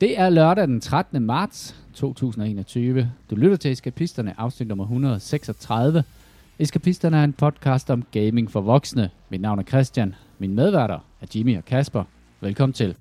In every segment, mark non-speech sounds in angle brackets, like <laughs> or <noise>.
Det er lørdag den 13. marts 2021. Du lytter til Eskapisterne, afsnit nummer 136. Eskapisterne er en podcast om gaming for voksne. Mit navn er Christian. Min medværter er Jimmy og Kasper. Velkommen til.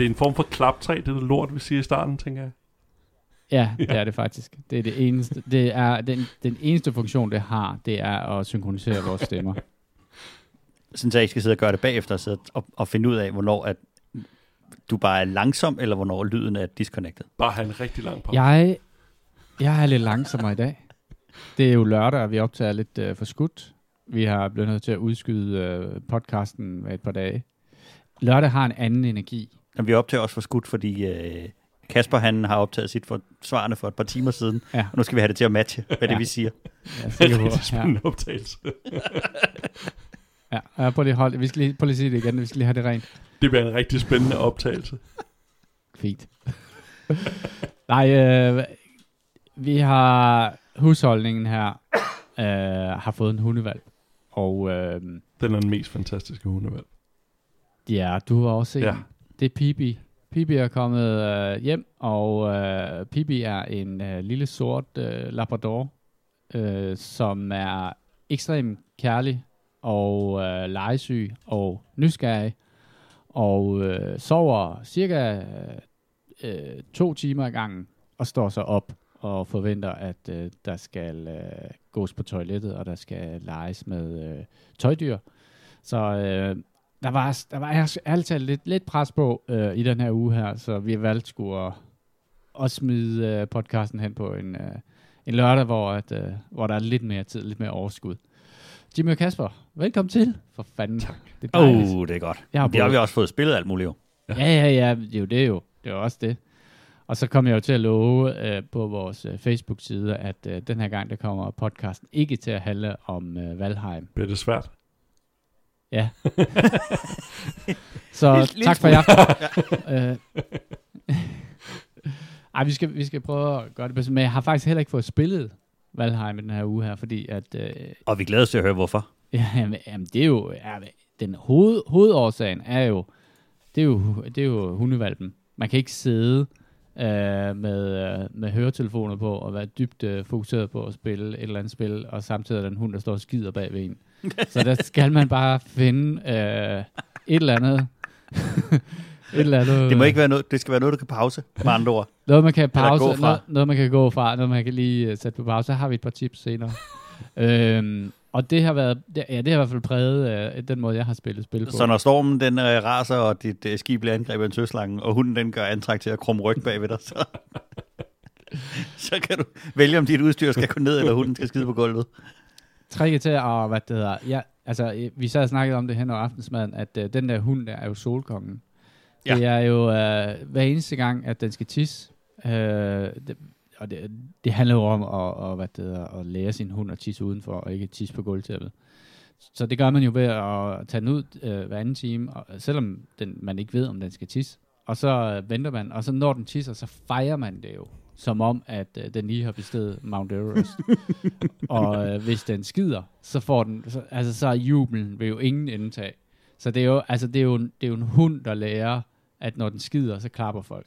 Det en form for klaptræ, det der lort, vi siger i starten, tænker jeg? Ja, <laughs> det er det faktisk. Det er det eneste. Det er den, den eneste funktion, det har, det er at synkronisere vores stemmer. <laughs> Sådan så jeg ikke skal sidde og gøre det bagefter sidde og, og finde ud af, hvornår at du bare er langsom, eller hvornår lyden er disconnected. Bare have en rigtig lang pause. Jeg, jeg er lidt langsommere i dag. Det er jo lørdag, og vi optager lidt uh, for skudt. Vi har blevet nødt til at udskyde uh, podcasten med et par dage. Lørdag har en anden energi. Og vi optager også for skudt, fordi øh, Kasper han har optaget sit for svarene for et par timer siden, Ja. og nu skal vi have det til at matche, hvad Ja. det vi siger. Jeg er <laughs> Det er på, en rigtig ja, spændende optagelse. <laughs> ja, ja, prøv lige, hold, vi skal lige, prøv lige sige det igen, vi skal lige have det rent. Det bliver en rigtig spændende optagelse. Fint. <laughs> Nej, øh, vi har husholdningen her, øh, har fået en hundevalg. Og øh, Den er den mest fantastiske hundevalg. ja, du har også set Ja. Det er Pibi. Pibi er kommet øh, hjem, og øh, Pibi er en øh, lille sort øh, labrador, øh, som er ekstremt kærlig og øh, legesyg og nysgerrig, og øh, sover cirka øh, to timer i gangen, og står så op og forventer, at øh, der skal øh, gås på toilettet, og der skal leges med øh, tøjdyr. Så øh, der var, der var ær- ærligt talt lidt, lidt pres på øh, i den her uge her, så vi valgte sgu at, at smide øh, podcasten hen på en, øh, en lørdag, hvor, at, øh, hvor der er lidt mere tid, lidt mere overskud. Jimmy og Kasper, velkommen til. For fanden. Tak. Det er Åh, dejligt. oh, det er godt. Jeg har Vi har vi også fået spillet alt muligt jo. Ja, ja, ja, det er jo det jo. Det er jo også det. Og så kom jeg jo til at love øh, på vores øh, Facebook-side, at øh, den her gang, der kommer podcasten ikke til at handle om øh, Valheim. Bliver det svært? Ja. <laughs> så lille tak for i aften. <laughs> øh, ej, vi skal, vi skal prøve at gøre det bedste. Men jeg har faktisk heller ikke fået spillet Valheim i den her uge her, fordi at... Øh, Og vi glæder os til at høre, hvorfor. <laughs> Ja, jamen, jamen, det er jo, ja, den hoved, hovedårsagen er jo, det er jo, det er jo hundevalpen. Man kan ikke sidde øh, med, øh, med høretelefoner på og være dybt øh, fokuseret på at spille et eller andet spil, og samtidig er der en hund, der står og skider bag ved en. Så der skal man bare finde øh, et eller andet. <laughs> et eller andet. Det må ikke være noget, det skal være noget, du kan pause, med andre ord. Noget, man kan pause, fra. noget, noget, man kan gå fra, noget, man kan lige uh, sætte på pause. Så har vi et par tips senere. <laughs> øhm, og det har været, ja, det har i hvert fald præget uh, den måde, jeg har spillet spil på. Så når stormen den øh, raser, og dit øh, skib bliver angrebet af en søslange, og hunden den gør antræk til at krumme ryg bagved dig, så, <laughs> så kan du vælge, om dit udstyr skal gå ned, eller hunden skal skide på gulvet. Tricket til at, hvad det hedder, ja, altså, øh, vi sad og snakkede om det hen over aftensmaden, at uh, den der hund der er jo solkongen. Ja. Det er jo uh, hver eneste gang, at den skal tisse, uh, det, og det, det handler jo om at, at, hvad det hedder, at lære sin hund at tisse udenfor, og ikke tisse på gulvtæppet. Så det gør man jo ved at tage den ud øh, hver anden time, og, selvom den, man ikke ved, om den skal tisse. Og så øh, venter man, og så når den tisser, så fejrer man det jo, som om, at øh, den lige har bestedet Mount Everest. <laughs> og øh, hvis den skider, så får den, så, altså så er jubelen ved jo ingen indtag. Så det er jo, altså det er jo, det er jo en hund, der lærer, at når den skider, så klapper folk.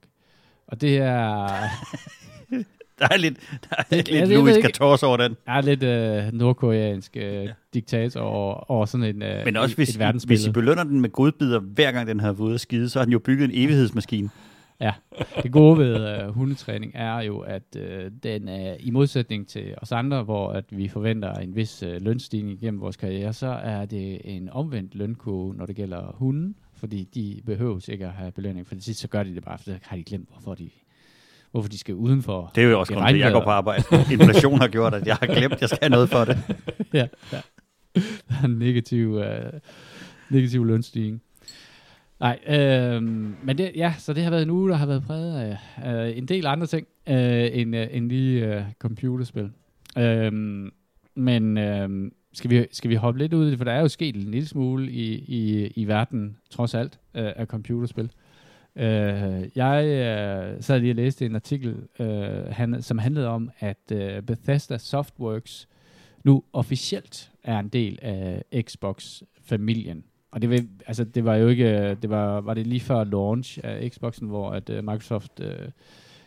Og det er, <laughs> Der er lidt, der er Det- lidt ja, Louis over den. er lidt øh, nordkoreansk øh, diktator over, over sådan en, øh, Men også et, hvis, et hvis. I belønner den med godbidder, hver gang den har været ude at skide, så har den jo bygget en evighedsmaskine. Ja, det gode ved øh, hundetræning er jo, at øh, den er i modsætning til os andre, hvor at vi forventer en vis øh, lønstigning gennem vores karriere, så er det en omvendt lønkurve, når det gælder hunden, fordi de behøver ikke at have belønning, for det sidste så gør de det bare, for så har de glemt, hvorfor de, hvorfor de skal udenfor. Det er jo også grunden til, at jeg går på arbejde. Inflation har gjort, at jeg har glemt, at jeg skal have noget for det. <laughs> ja, ja. <laughs> der er en negativ, øh, negativ lønstigning. Nej, øh, men det, ja, så det har været en uge, der har været præget af øh, en del andre ting, øh, end, øh, end lige øh, computerspil. Øh, men øh, skal, vi, skal vi hoppe lidt ud i det, for der er jo sket en lille smule i, i, i verden, trods alt, øh, af computerspil. Øh, jeg øh, sad lige og læste en artikel, øh, han, som handlede om, at øh, Bethesda Softworks nu officielt er en del af Xbox-familien. Og det, vil, altså, det var jo ikke, øh, det var, var det lige før launch af Xboxen, hvor at uh, Microsoft uh,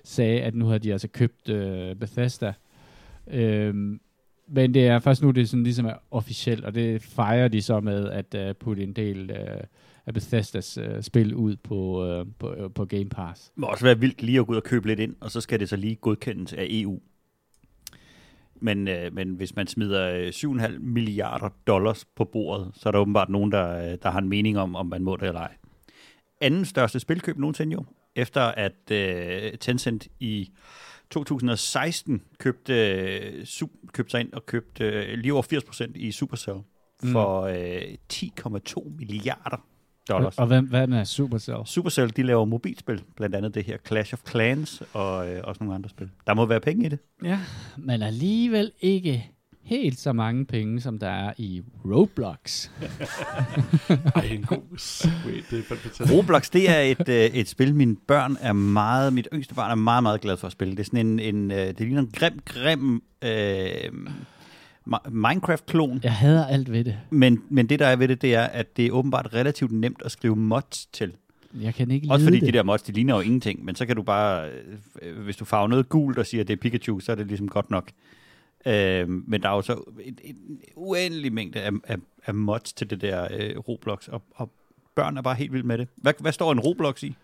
sagde, at nu havde de altså købt uh, Bethesda. Um, men det er først nu, det er sådan ligesom er officielt, og det fejrer de så med at uh, putte en del uh, af Bethesdas uh, spil ud på, uh, på, uh, på Game Pass. Det må også være vildt lige at gå ud og købe lidt ind, og så skal det så lige godkendes af EU. Men, øh, men hvis man smider øh, 7,5 milliarder dollars på bordet, så er der åbenbart nogen, der, øh, der har en mening om, om man må det eller ej. Anden største spilkøb nogensinde jo, efter at øh, Tencent i 2016 købte, øh, sub, købte sig ind og købte øh, lige over 80% i Supercell for øh, 10,2 milliarder dollars. Og hvad, hvad med Supercell? Supercell, de laver mobilspil, blandt andet det her Clash of Clans og øh, også nogle andre spil. Der må være penge i det. Ja, men alligevel ikke helt så mange penge, som der er i Roblox. <laughs> Ej, en god segway. Det er. Roblox, det er et, øh, et spil, mine børn er meget, mit yngste barn er meget, meget glad for at spille. Det er sådan en, en øh, det ligner en grim, grim øh, Minecraft-klon. Jeg hader alt ved det. Men, men det, der er ved det, det er, at det er åbenbart relativt nemt at skrive mods til. Jeg kan ikke Også fordi det. de der mods, de ligner jo ingenting, men så kan du bare, øh, hvis du farver noget gult og siger, at det er Pikachu, så er det ligesom godt nok. Øh, men der er jo så en, en uendelig mængde af, af, af mods til det der øh, Roblox, og, og børn er bare helt vilde med det. Hvad, hvad står en Roblox i?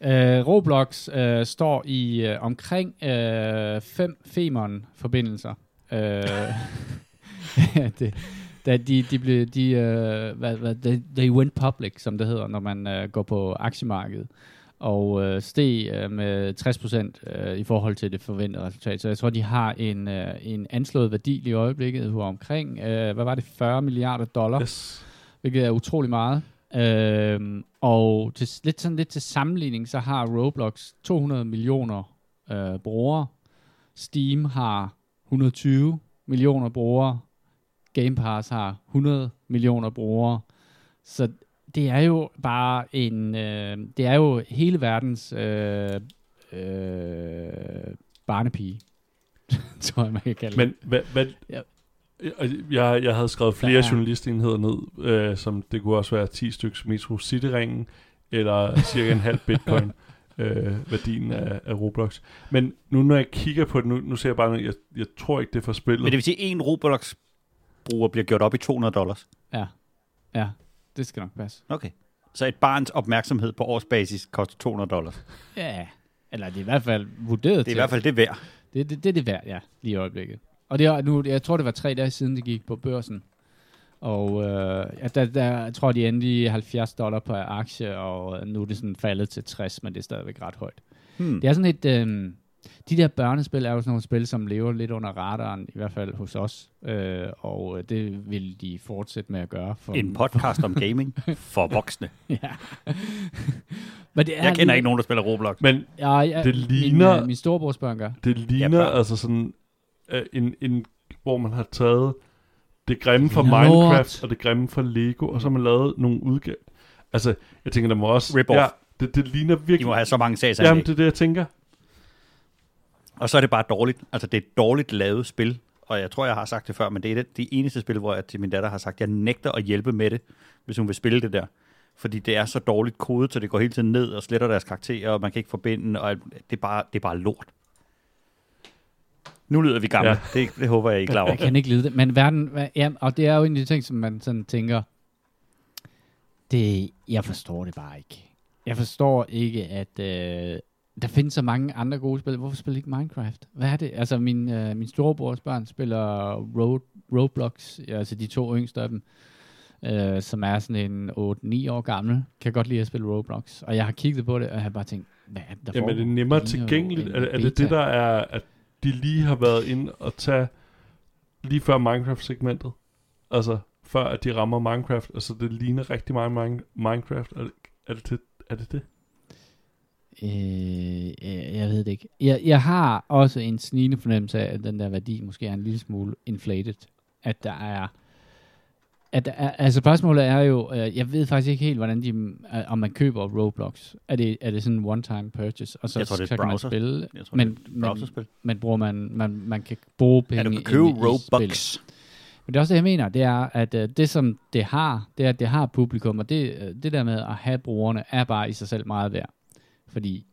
Øh, Roblox øh, står i øh, omkring øh, fem Femern-forbindelser. Øh, <laughs> det, da de, de blev, de, øh, hvad, hvad, they, they went public, som det hedder, når man øh, går på aktiemarkedet, og øh, steg øh, med 60 procent øh, i forhold til det forventede resultat. Så jeg tror, de har en, øh, en anslået værdi i øjeblikket på omkring, øh, hvad var det, 40 milliarder dollar, yes. Hvilket er utrolig meget. Øhm, og til, lidt, sådan lidt til sammenligning, så har Roblox 200 millioner øh, brugere. Steam har 120 millioner brugere. Game Pass har 100 millioner brugere. Så det er jo bare en... Øh, det er jo hele verdens øh, øh, barnepige, <laughs> tror jeg, man kan kalde det. Men hvad, hvad, Ja. jeg, jeg havde skrevet flere er- journalistenheder ned, øh, som det kunne også være 10 stykker Metro City-ringen, eller cirka en halv bitcoin, <laughs> øh, værdien af, af Roblox. Men nu når jeg kigger på det, nu, nu ser jeg bare, noget, jeg, jeg tror ikke, det er for spillet. Men det vil sige, at en Roblox-bruger bliver gjort op i 200 dollars. Ja, ja, det skal nok passe. Okay. Så et barns opmærksomhed på årsbasis koster 200 dollars. Ja, eller det er i hvert fald vurderet Det er til. i hvert fald det værd. Det, det, det er det værd, ja, lige i øjeblikket. Og det er, nu, jeg tror, det var tre dage siden, det gik på børsen. Og øh, ja, der, der jeg tror de endelig 70 dollar per aktie, og øh, nu er det sådan faldet til 60, men det er stadigvæk ret højt. Hmm. Det er sådan et... Øh, de der børnespil er jo sådan nogle spil, som lever lidt under radaren, i hvert fald hos os. Øh, og øh, det vil de fortsætte med at gøre. For, En podcast om gaming <laughs> for voksne. ja. Men det er Jeg kender ikke nogen, der spiller Roblox. Men Ja, ja, Det min, ligner- øh, min storebrors børn gør. det ligner børn. altså sådan, øh, en, en, hvor man har taget det grimme ligner Minecraft og det grimme fra Lego, og så har man lavet nogle udgaver. Altså, jeg tænker, der må også... Rip-off. Ja, det, det ligner virkelig... De må have så mange sagsanlæg. Jamen, det er det, jeg tænker. Og så er det bare dårligt. Altså, det er et dårligt lavet spil. Og jeg tror, jeg har sagt det før, men det er det, det eneste spil, hvor jeg til min datter har sagt, jeg nægter at hjælpe med det, hvis hun vil spille det der. Fordi det er så dårligt kodet, så det går hele tiden ned og sletter deres karakterer, og man kan ikke forbinde, og det er bare, det er bare lort. Nu lyder vi gamle. Ja. Det, det håber jeg, I er klar over. Jeg kan ikke lide det. Men verden, ja, og det er jo en af de ting, som man sådan tænker, det, jeg forstår det bare ikke. Jeg forstår ikke, at øh, der findes så mange andre gode spil. Hvorfor spiller ikke Minecraft? Hvad er det? Altså, min, øh, min storebrors børn spiller Road, Roblox, ja, altså de to yngste af dem, øh, som er sådan en 8-9 år gammel, kan godt lide at spille Roblox. Og jeg har kigget på det, og jeg har bare tænkt, hvad er det, der Jamen, er det nemmere tilgængeligt? Er, er det det, der er, at de lige har været inde og tage lige før Minecraft-segmentet? Altså, før at de rammer Minecraft, altså det ligner rigtig meget Min- Minecraft. Er det er det det? Er det, det? Øh, øh, jeg ved det ikke. Jeg, jeg har også en snigende fornemmelse af, at den der værdi måske er en lille smule inflated. At der er... At altså spørgsmålet er jo, øh, jeg ved faktisk ikke helt, hvordan de, øh, om man køber Roblox. Er det, er det sådan en one-time purchase, og så, Jeg tror, det er så kan man spille, Jeg tror, men, det er men, men bruger man, man, man kan bruge penge Ja, du kan købe i- i. Robux. Men det er også det, jeg mener, det er, at øh, det som det har, det er, at det har publikum, og det, øh, det der med at have brugerne, er bare i sig selv meget værd. Fordi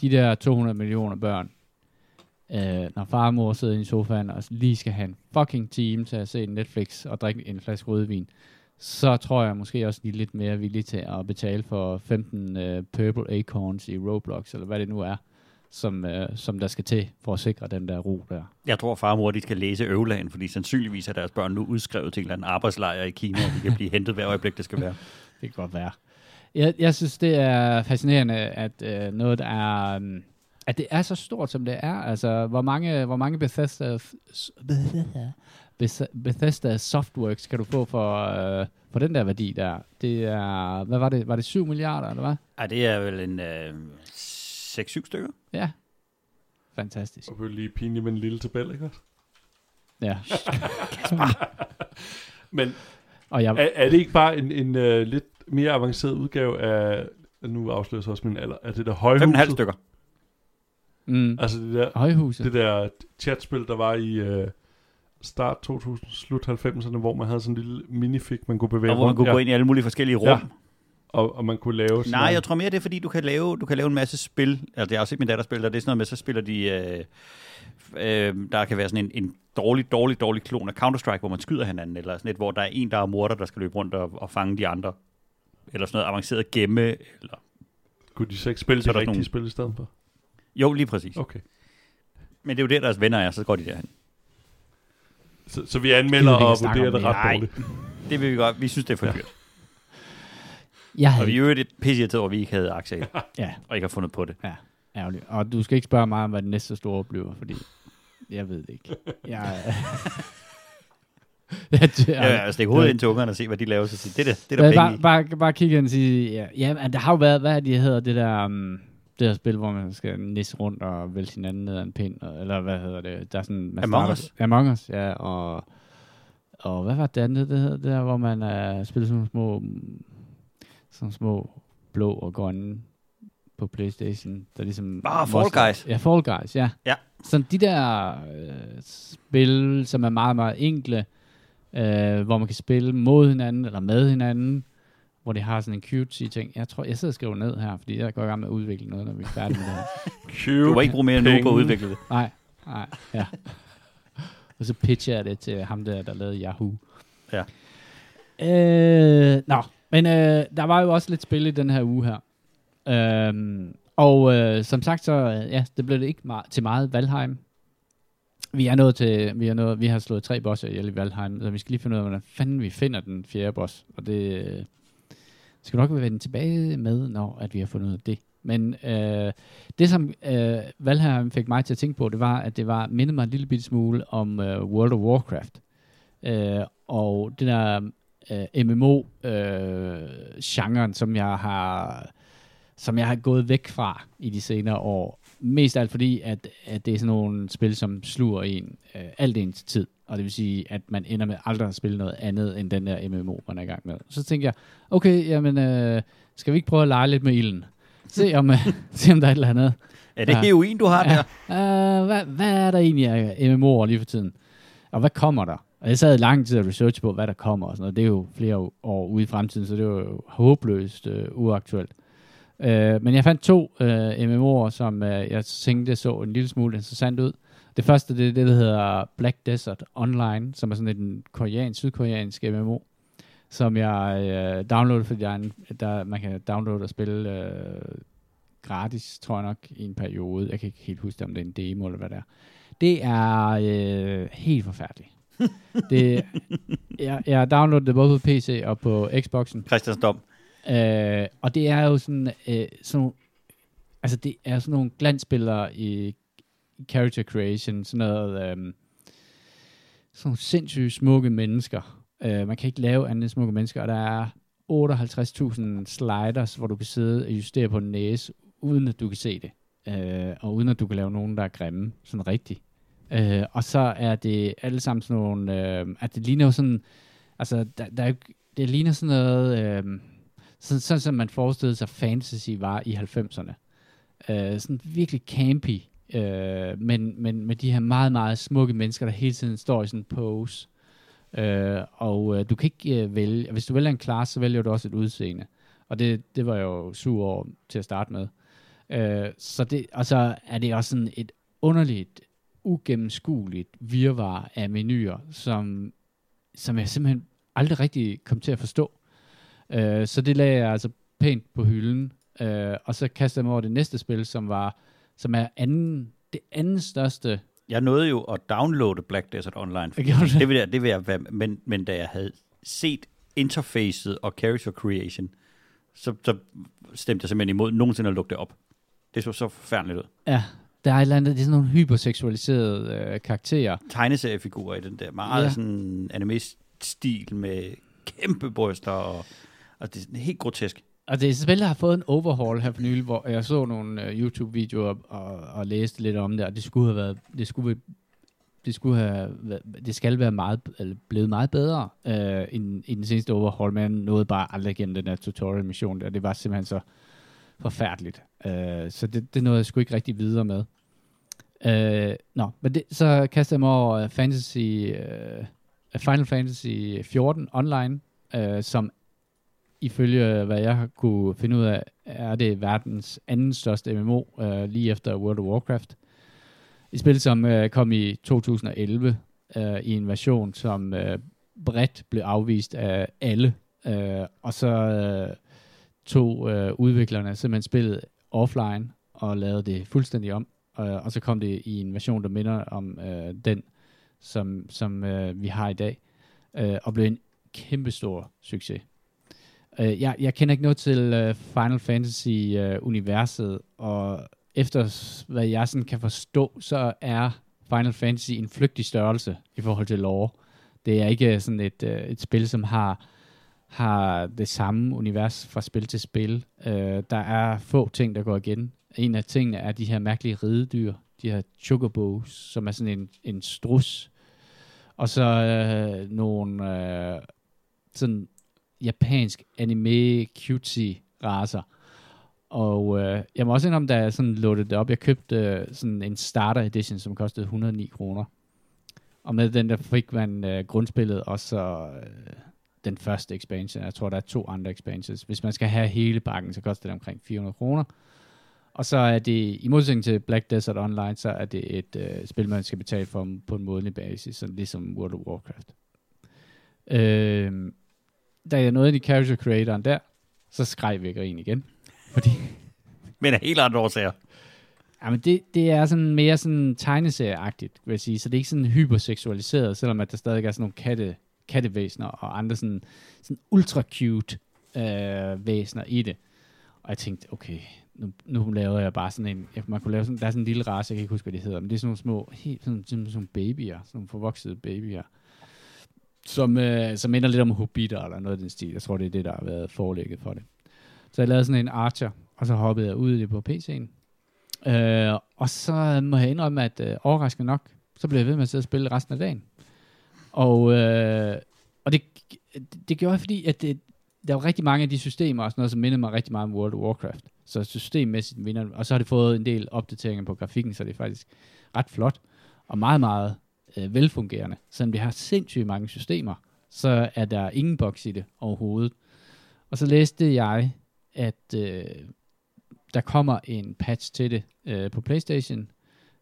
de der 200 millioner børn, øh, når far og mor sidder i sofaen og lige skal have en fucking time til at se Netflix og drikke en flaske rødvin, så tror jeg måske også, de er lidt mere villige til at betale for 15 øh, Purple Acorns i Roblox, eller hvad det nu er, som, øh, som der skal til for at sikre den der ro der. Jeg tror, far og mor de skal læse Øvlagen, fordi sandsynligvis er deres børn nu udskrevet til en eller anden arbejdslejr i Kina, og de kan blive hentet hver øjeblik, det skal være. <laughs> Det kan godt være. Jeg, jeg synes, det er fascinerende, at øh, noget, der er... Um, at det er så stort, som det er. Altså, hvor mange, hvor mange Bethesda, Bethesda, Bethesda Softworks kan du få for, øh, for den der værdi der? Det er, hvad var det? Var det 7 milliarder, eller hvad? Ej, det er vel en øh, 6-7 stykker. Ja. Fantastisk. Og lige pinligt med en lille tabel, ikke? Ja. <laughs> Men Og jeg, er, er det ikke bare en, en uh, lidt mere avanceret udgave af, nu afslører jeg også min alder, af det der højhus? 5,5 stykker. Mm, Altså det der, højhuset. det der chatspil, der var i uh, start 2000, slut 90'erne, hvor man havde sådan en lille minifig, man kunne bevæge Og hvor man rundt. kunne ja, gå ind i alle mulige forskellige rum. Ja. og, og man kunne lave sådan Nej, jeg tror mere, det er fordi, du kan lave, du kan lave en masse spil. Altså, jeg har set min datter spille, og det er sådan noget med, så spiller de... Øh, øh, der kan være sådan en, en dårlig, dårlig, dårlig klon af Counter-Strike, hvor man skyder hinanden, eller sådan et, hvor der er en, der er morder, der skal løbe rundt og, og fange de andre. Eller sådan noget avanceret gemme, eller... Kunne de så ikke spille Så er de der rigtige nogle- spil i stedet for? Jo, lige præcis. Okay. Men det er jo der, deres venner er, så går de derhen. Så, så vi anmelder Gider vi og vurderer det det? ret Nej. dårligt. Det vil vi godt. Vi synes, det er for Ja. dyrt. Jeg Og havde, vi er jo et pisse over, at vi ikke havde aktier i, <laughs> ja, og ikke har fundet på det. ærgerligt. Og du skal ikke spørge mig om, hvad det næste store bliver, fordi jeg ved det ikke. Jeg, <laughs> <laughs> jeg, Ja, ja, stikke hovedet ind til ungerne og se, hvad de laver, så sige, det er der, det er der Men penge bare, i. bare, bare kigge ind og sige, ja, ja men der har jo været, hvad det, hedder det der, um, det der spil, hvor man skal nisse rundt og vælge hinanden ned ad en pind, og- eller hvad hedder det, der er sådan, man Among starter- Us? Among Us, ja, og, og hvad var det andet, det hedder, det der, hvor man uh, spiller sådan små, sådan små blå og grønne på Playstation, der ligesom... Ah, Fall Guys. Ja, Fall Guys, ja. Ja. Sådan de der øh, spil, som er meget, meget enkle, øh, hvor man kan spille mod hinanden, eller med hinanden, hvor det har sådan en cute ting. Jeg tror, jeg sidder og skriver ned her, fordi jeg går i gang med at udvikle noget, når vi er færdige med det her. <laughs> Cute Du må ikke bruge mere end nu på at udvikle det. Nej, nej, ja. <laughs> Og så pitcher jeg det til ham der, der lavede Yahoo. Ja. Øh, nå, men øh, der var jo også lidt spil i den her uge her. Øhm, og øh, som sagt, så øh, ja, det blev det ikke meget, til meget Valheim. Vi er nået til, vi er nået, vi har slået tre bosser ihjel i Valheim, så vi skal lige finde ud af, hvordan fanden vi finder den fjerde boss. Og det øh, skal nok vende tilbage med, når at vi har fundet ud af det. Men øh, det, som øh, Valheim fik mig til at tænke på, det var, at det var mindede mig en lille bitte smule om øh, World of Warcraft. Øh, og den der øh, MMO-genren, øh, som jeg har som jeg har gået væk fra i de senere år. Mest alt fordi, at, at det er sådan nogle spil, som sluger en øh, alt ens tid. Og det vil sige, at man ender med aldrig at spille noget andet end den der MMO, man er i gang med. Så tænker jeg, okay, jamen, øh, skal vi ikke prøve at lege lidt med ilden? Se <laughs> om, øh, se om der er et eller andet. Er det Ja. heroin, du har Ja. der? Uh, hvad, hvad er der egentlig af MMO'er lige for tiden? Og hvad kommer der? Og jeg sad lang tid og research på, hvad der kommer og sådan noget. Det er jo flere år ude i fremtiden, så det er jo håbløst uh, uaktuelt. Uh, men jeg fandt to uh, MMO'er, som uh, jeg tænkte så en lille smule interessant ud. Det første, det er det, der hedder Black Desert Online, som er sådan en koreansk, sydkoreansk MMO, som jeg uh, downloadede, fordi der er en, der, man kan downloade og spille uh, gratis, tror jeg nok, i en periode. Jeg kan ikke helt huske, om det er en demo eller hvad det er. Det er øh, helt forfærdeligt. <laughs> det, jeg, jeg downloadede det både på PC og på Xboxen. Christians dom. Øh, og det er jo sådan, øh, sådan nogle, altså det er sådan nogle glansbilleder i character creation, sådan noget, øh, sådan nogle sindssygt smukke mennesker, Øh, man kan ikke lave andet smukke mennesker, og der er 58.000 sliders, hvor du kan sidde og justere på en næse, uden at du kan se det. Øh, og uden at du kan lave nogen, der er grimme, sådan rigtigt. Øh, og så er det alle sammen sådan nogle, øh, at det ligner jo sådan, altså der, der er det ligner sådan noget, øh, sådan, sådan som man forestillede sig fantasy var i 90'erne. Øh, sådan virkelig campy, øh, men, men med de her meget, meget smukke mennesker, der hele tiden står i sådan en pose. Øh, og øh, du kan ikke øh, vælge, hvis du vælger en klasse, så vælger du også et udseende. Og det, det var jeg jo sur over til at starte med. Øh, så det, og så er det også sådan et underligt, ugennemskueligt virvar af menuer, som, som jeg simpelthen aldrig rigtig kom til at forstå. Øh, så det lagde jeg altså pænt på hylden, øh, og så kastede jeg mig over det næste spil, som var som er anden, det anden største Jeg nåede jo at downloade Black Desert Online. det? Det vil jeg, det vil jeg være, men, men da jeg havde set interfacet og character creation, så, så stemte jeg simpelthen imod nogensinde at lukke det op. Det så så forfærdeligt ud. Ja, der er et eller andet, det er sådan nogle hyperseksualiserede øh, karakterer. Tegneseriefigurer i den der meget ja. sådan anime-stil med kæmpe bryster, og, og det er helt grotesk. Og det spil har fået en overhaul her for nylig, hvor jeg så nogle uh, YouTube-videoer og, og læste lidt om det, og det skulle have været, det skulle, det skulle have, været- det skal være meget, eller blevet meget bedre øh, end, end den seneste overhaul, men jeg nåede bare aldrig igennem den der tutorial-mission, og det var simpelthen så forfærdeligt. Øh, så det, det nåede jeg sgu ikke rigtig videre med. Øh, nå, men det, så kaster jeg mig over øh, Fantasy, uh, Final Fantasy 14 online, uh, som ifølge øh, hvad jeg har kunne finde ud af, er det verdens anden største MMO, øh, lige efter World of Warcraft. Et spil, som øh, kom i 2011 øh, i en version, som øh, bredt blev afvist af alle. Øh, og så øh, tog øh, udviklerne simpelthen spillet offline og lavede det fuldstændig om. Øh, og så kom det i en version, der minder om øh, den, som, som øh, vi har i dag. Øh, og blev en kæmpestor succes. Øh, jeg, jeg kender ikke noget til øh, Final Fantasy-universet, øh, og efter hvad jeg sådan kan forstå, så er Final Fantasy en flygtig størrelse i forhold til lore. Det er ikke øh, sådan et, øh, et spil, som har, har det samme univers fra spil til spil. Øh, der er få ting, der går igen. En af tingene er de her mærkelige ridedyr, de her chocobos, som er sådan en, en strus. Og så øh, nogle øh, sådan japansk anime cutie racer. Og øh, jeg må også indrømme, da jeg sådan loadede det op, jeg købte øh, sådan en starter edition, som kostede 109 kroner. Og med den der fik man øh, grundspillet og så øh, den første expansion. Jeg tror, der er to andre expansions. Hvis man skal have hele pakken, så koster det omkring 400 kroner. Og så er det, i modsætning til Black Desert Online, så er det et øh, spil, man skal betale for på en månedlig basis, sådan ligesom World of Warcraft. Øh, da jeg nåede ind i character creatoren der, så skreg vi grin igen. Fordi, Men af helt andre årsager. jamen det, det er sådan mere sådan tegneserieagtigt, vil jeg sige. Så det er ikke sådan hyperseksualiseret, selvom at der stadig er sådan nogle katte, kattevæsener og andre sådan, sådan ultra cute øh, væsener i det. Og jeg tænkte, okay, nu, nu laver jeg bare sådan en, jeg, man kunne lave sådan, der er sådan en lille race, jeg kan ikke huske, hvad de hedder, men det er sådan nogle små, helt sådan, sådan, sådan babyer, sådan nogle forvoksede babyer, som, øh, som minder lidt om hobbiter eller noget af den stil. Jeg tror, det er det, der har været forelægget for det. Så jeg lavede sådan en archer, og så hoppede jeg ud i det på PC'en. Øh, og så må jeg indrømme, at øh, overraskende nok, så blev jeg ved med at sidde og spille resten af dagen. Og, øh, og det, det, gjorde jeg, fordi at det, der var rigtig mange af de systemer og sådan noget, som mindede mig rigtig meget om World of Warcraft. Så systemmæssigt minder Og så har det fået en del opdateringer på grafikken, så det er faktisk ret flot. Og meget, meget øh, velfungerende. Selvom det har sindssygt mange systemer, så er der ingen boks i det overhovedet. Og så læste jeg, at øh, der kommer en patch til det øh, på PlayStation,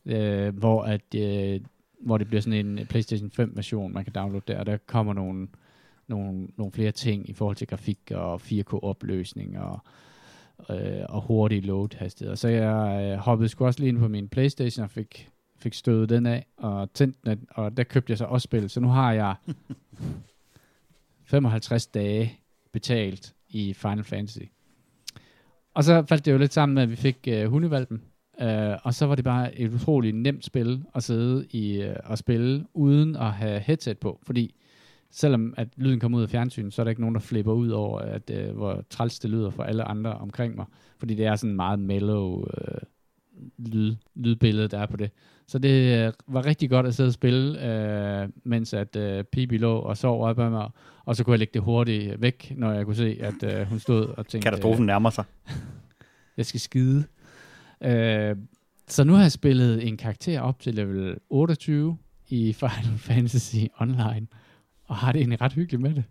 øh, hvor, at, øh, hvor det bliver sådan en PlayStation 5 version, man kan downloade der, og der kommer nogle, nogle, nogle flere ting i forhold til grafik og 4K opløsning og, øh, og hurtig load hastighed. Så jeg øh, hoppede sgu også lige ind på min PlayStation og fik, fik stødet den af og tændte den, og der købte jeg så også spil. Så nu har jeg <laughs> 55 dage betalt i Final Fantasy. Og så faldt det jo lidt sammen med, at vi fik øh, hundevalpen. Øh, og så var det bare et utroligt nemt spil at sidde i øh, og spille, uden at have headset på. Fordi selvom at lyden kommer ud af fjernsynet, så er der ikke nogen, der flipper ud over, at, øh, hvor træls det lyder for alle andre omkring mig. Fordi det er sådan meget mellow øh, lyd, lydbillede, der er på det. Så det øh, var rigtig godt at sidde og spille, øh, mens at øh, Pibi lå og sov op af mig, og så kunne jeg lægge det hurtigt væk, når jeg kunne se, at øh, hun stod og tænkte... Katastrofen nærmer sig. <laughs> jeg skal skide. Øh, så nu har jeg spillet en karakter op til level 28 i <laughs> Final Fantasy Online, og har det egentlig ret hyggeligt med det.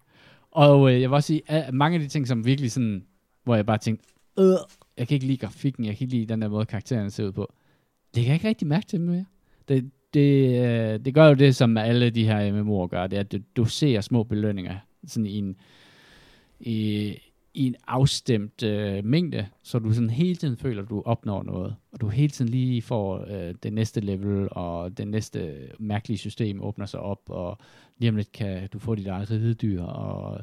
Og øh, jeg vil også sige, at mange af de ting, som virkelig sådan, hvor jeg bare tænkte, øh, jeg kan ikke lide grafikken, jeg kan ikke lide den der måde, karaktererne ser ud på. Det kan jeg ikke rigtig mærke til mere. Det, det, øh, det gør jo det, som alle de her MMO'er gør, det er, at du, du ser små belønninger sådan i en, i, i en afstemt øh, mængde, så du sådan hele tiden føler, at du opnår noget, og du hele tiden lige får øh, det næste level, og det næste mærkelige system åbner sig op, og lige om lidt kan du få dit eget ridedyr, og,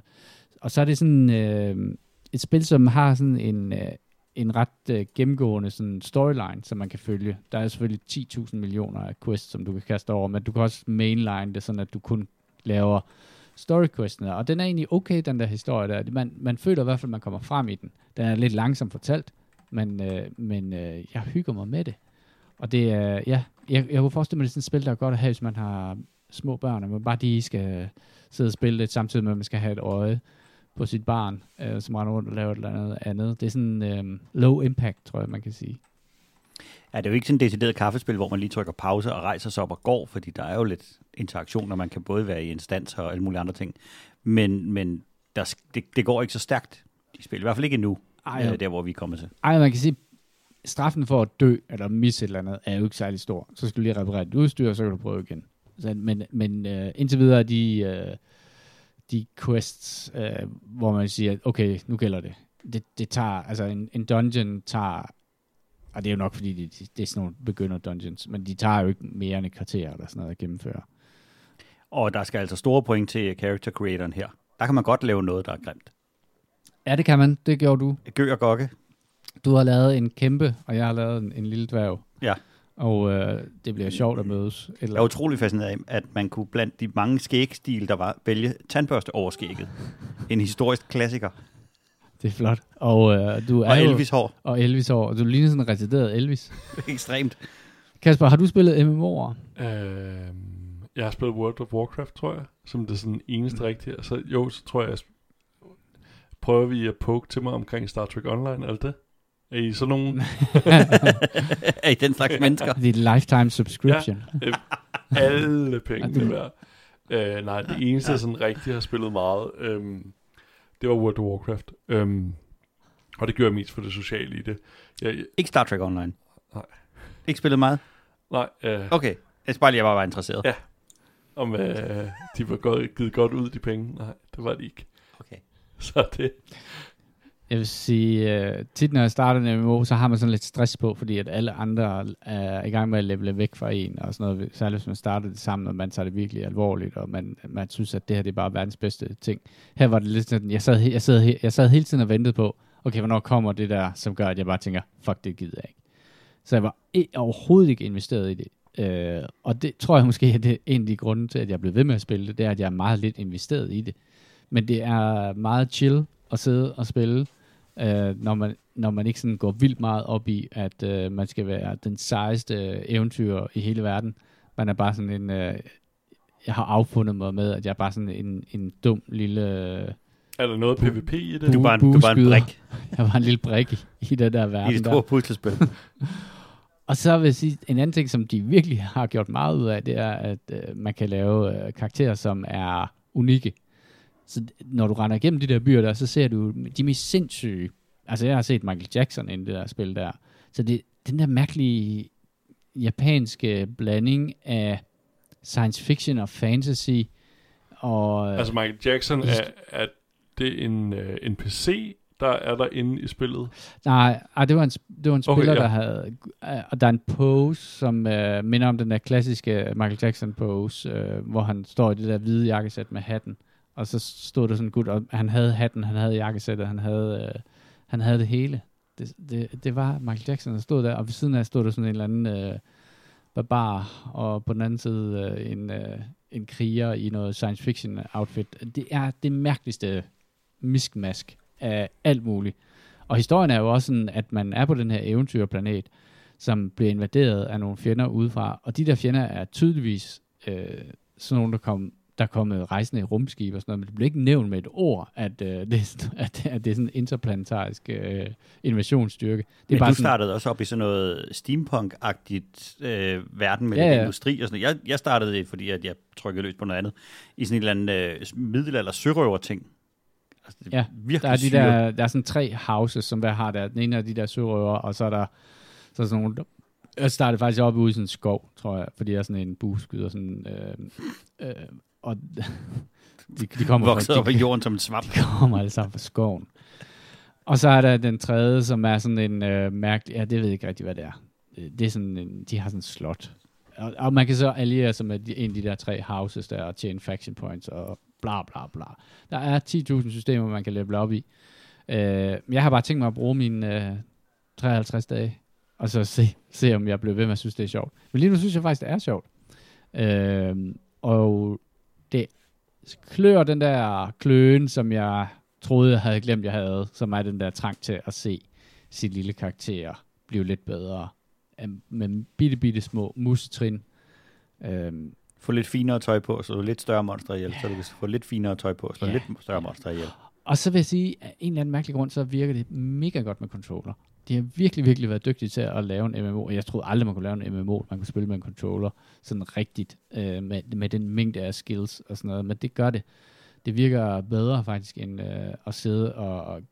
og så er det sådan øh, et spil, som har sådan en, øh, en ret øh, gennemgående sådan storyline, som man kan følge. Der er selvfølgelig 10.000 millioner af quests, som du kan kaste over, men du kan også mainline det, sådan at du kun laver storyquestene, og den er egentlig okay, den der historie der. Man, man føler i hvert fald, at man kommer frem i den. Den er lidt langsomt fortalt, men, øh, men øh, jeg hygger mig med det. Og det er, øh, ja, jeg, jeg kunne forestille mig, det er sådan et spil, der er godt at have, hvis man har små børn, og man bare de skal sidde og spille det, samtidig med, at man skal have et øje på sit barn, øh, som render rundt og laver et eller andet andet. Det er sådan øh, low impact, tror jeg, man kan sige. Ja, det er jo ikke sådan et decideret kaffespil, hvor man lige trykker pause og rejser sig op og går, fordi der er jo lidt interaktion, og man kan både være i instans og alle mulige andre ting. Men, men der, det, det går ikke så stærkt, de spil. I hvert fald ikke endnu, Ej, øh, der hvor vi er kommet til. Ej, man kan sige, straffen for at dø eller misse et eller andet er jo ikke særlig stor. Så skal du lige reparere dit udstyr, og så kan du prøve igen. Så, men men uh, indtil videre de, uh, de quests, uh, hvor man siger, okay, nu gælder det. Det, det tager, altså en, en dungeon tager og det er jo nok, fordi det, det er sådan nogle begynder dungeons, men de tager jo ikke mere end et kvarter eller sådan noget at gennemføre. Og der skal altså store point til character creatoren her. Der kan man godt lave noget, der er grimt. Ja, det kan man. Det gjorde du. Gø og gokke. Du har lavet en kæmpe, og jeg har lavet en, en lille dværg. Ja. Og øh, det bliver sjovt at mødes. Eller... Jeg er utrolig fascineret af, at man kunne blandt de mange skægstil, der var, vælge tandbørste over skægget. <laughs> en historisk klassiker. Det er flot. Og, øh, du er og Elvis hår. Og Elvis hår. Du ligner sådan en retarderet Elvis. <laughs> Ekstremt. Kasper, har du spillet MMO'er? Øh, jeg har spillet World of Warcraft, tror jeg, som det sådan eneste mm. rigtige. Så jo, så tror jeg, jeg prøver vi at poke til mig omkring Star Trek Online, alt det? Er I sådan nogen? er <laughs> I den slags mennesker? <laughs> Det er lifetime subscription. Ja, øh, alle penge det værd. Uh, nej, det eneste, jeg sådan rigtig har spillet meget, um, det var World of Warcraft. Um, og det gør jeg mest for det sociale i det. Jeg, jeg, ikke Star Trek Online? Nej. Ikke spillet meget? Nej. Uh, okay, jeg skal bare lige, jeg bare var interesseret. Ja. Om uh, de var godt, givet godt ud, de penge. Nej, det var de ikke. Okay. Så det... Jeg vil sige, uh, tit når jeg starter en MMO, så har man sådan lidt stress på, fordi at alle andre er i gang med at levele væk fra en, og sådan noget, særligt hvis man starter det sammen, og man tager det virkelig alvorligt, og man, man synes, at det her det er bare verdens bedste ting. Her var det lidt sådan, jeg sad, jeg sad, jeg sad hele tiden og ventede på, okay, hvornår kommer det der, som gør, at jeg bare tænker, fuck, det gider jeg ikke. Så jeg var overhovedet ikke investeret i det. Uh, og det tror jeg måske, at det er en af de grunde til, at jeg blev ved med at spille det, det er, at jeg er meget lidt investeret i det. Men det er meget chill at sidde og spille, øh, når, man, når man ikke sådan går vildt meget op i, at øh, man skal være den sejeste eventyr i hele verden. Man er bare sådan en... Øh, jeg har affundet mig med, at jeg er bare sådan en, en dum lille... Er der noget PvP i det? Du bare en, du bare en brik. <laughs> Jeg var en lille brik i, i den der verden. I det store puslespil. <laughs> Og så vil jeg sige, en anden ting, som de virkelig har gjort meget ud af, det er, at øh, man kan lave øh, karakterer, som er unikke. Så når du render igennem de der byer der, så ser du de mest sindssyge. Altså jeg har set Michael Jackson i det der spil der. Så det den der mærkelige japanske blanding af science fiction og fantasy. Og, altså Michael Jackson, er, er det en, uh, en PC, der er der inde i spillet? Nej, ej, det var en, det var en spiller, okay, ja. der havde... Og der er en pose, som uh, minder om den der klassiske Michael Jackson pose, uh, hvor han står i det der hvide jakkesæt med hatten. Og så stod der sådan gut, og han havde hatten, han havde jakkesættet, han havde, øh, han havde det hele. Det, det, det var Michael Jackson, der stod der, og ved siden af stod der sådan en eller anden øh, barbar, og på den anden side øh, en, øh, en kriger i noget science fiction outfit. Det er det mærkeligste miskmask af alt muligt. Og historien er jo også sådan, at man er på den her eventyrplanet, som bliver invaderet af nogle fjender udefra, og de der fjender er tydeligvis øh, sådan nogle, der kom der er kommet rejsende rumskib og sådan noget, men det bliver ikke nævnt med et ord, at, øh, det, er, <laughs> at, at det er sådan en interplanetarisk øh, invasionsstyrke. Det er men bare du sådan, startede også op i sådan noget steampunk-agtigt øh, verden med Ja, ja, industri og sådan noget. Jeg, jeg startede det, fordi at jeg trykkede løs på noget andet, i sådan en eller anden øh, middelalder sørøver-ting. Altså, det Ja, der er, de der, der er sådan tre houses, som hver har der. Den ene er de der sørøver, og så er der så er sådan nogle... Jeg startede faktisk op ude i sådan en skov, tror jeg, fordi jeg er sådan en bueskyder, og sådan... Øh, øh, og <laughs> de, de kommer fra, Vokset op de, i jorden som en svamp. <laughs> de kommer alle sammen fra skoven. Og så er der den tredje, som er sådan en øh, mærkelig... Ja, det ved jeg ikke rigtig, hvad det er. Øh, Det er sådan en, de har sådan en slot. Og, og man kan så alliere sig med de, en af de der tre houses der, og tjene faction points, og bla bla bla. Der er 10.000 systemer, man kan level op i. Øh, jeg har bare tænkt mig at bruge mine øh, 53 dage, og så se, se, om jeg bliver ved med at synes, det er sjovt. Men lige nu synes jeg faktisk, det er sjovt. Øh, og det klør den der kløen, som jeg troede, jeg havde glemt, jeg havde, som er den der trang til at se sit lille karakter blive lidt bedre. Med bitte, bitte små musetrin. Øhm, Få lidt finere tøj på, så du lidt større monster ihjel. Så du kan få lidt finere tøj på, så du Ja. lidt større monster ihjel. Og så vil jeg sige, at en eller anden mærkelig grund, så virker det mega godt med controller. De har virkelig, virkelig været dygtige til at lave en MMO. Jeg troede aldrig, man kunne lave en MMO, man kunne spille med en controller sådan rigtigt, øh, med, med den mængde af skills og sådan noget. Men det gør det. Det virker bedre faktisk, end øh, at sidde og, og,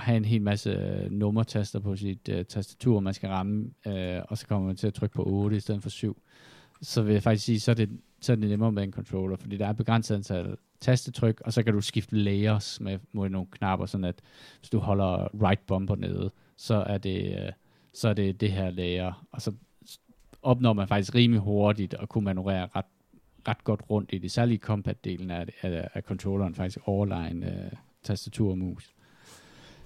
have en hel masse øh, nummertaster på sit øh, tastatur, man skal ramme, øh, og så kommer man til at trykke på 8 i stedet for 7. Så vil jeg faktisk sige, så er det, så er det nemmere med en controller, fordi der er begrænset antal tastetryk, og så kan du skifte layers med, med nogle knapper, sådan at hvis du holder right bumper nede, så er det, øh, så er det det her layer, og så opnår man faktisk rimelig hurtigt at kunne manøvrere ret, ret godt rundt i det. Særligt compat-delen af, det- af, af controlleren faktisk overlegen øh, tastatur og mus.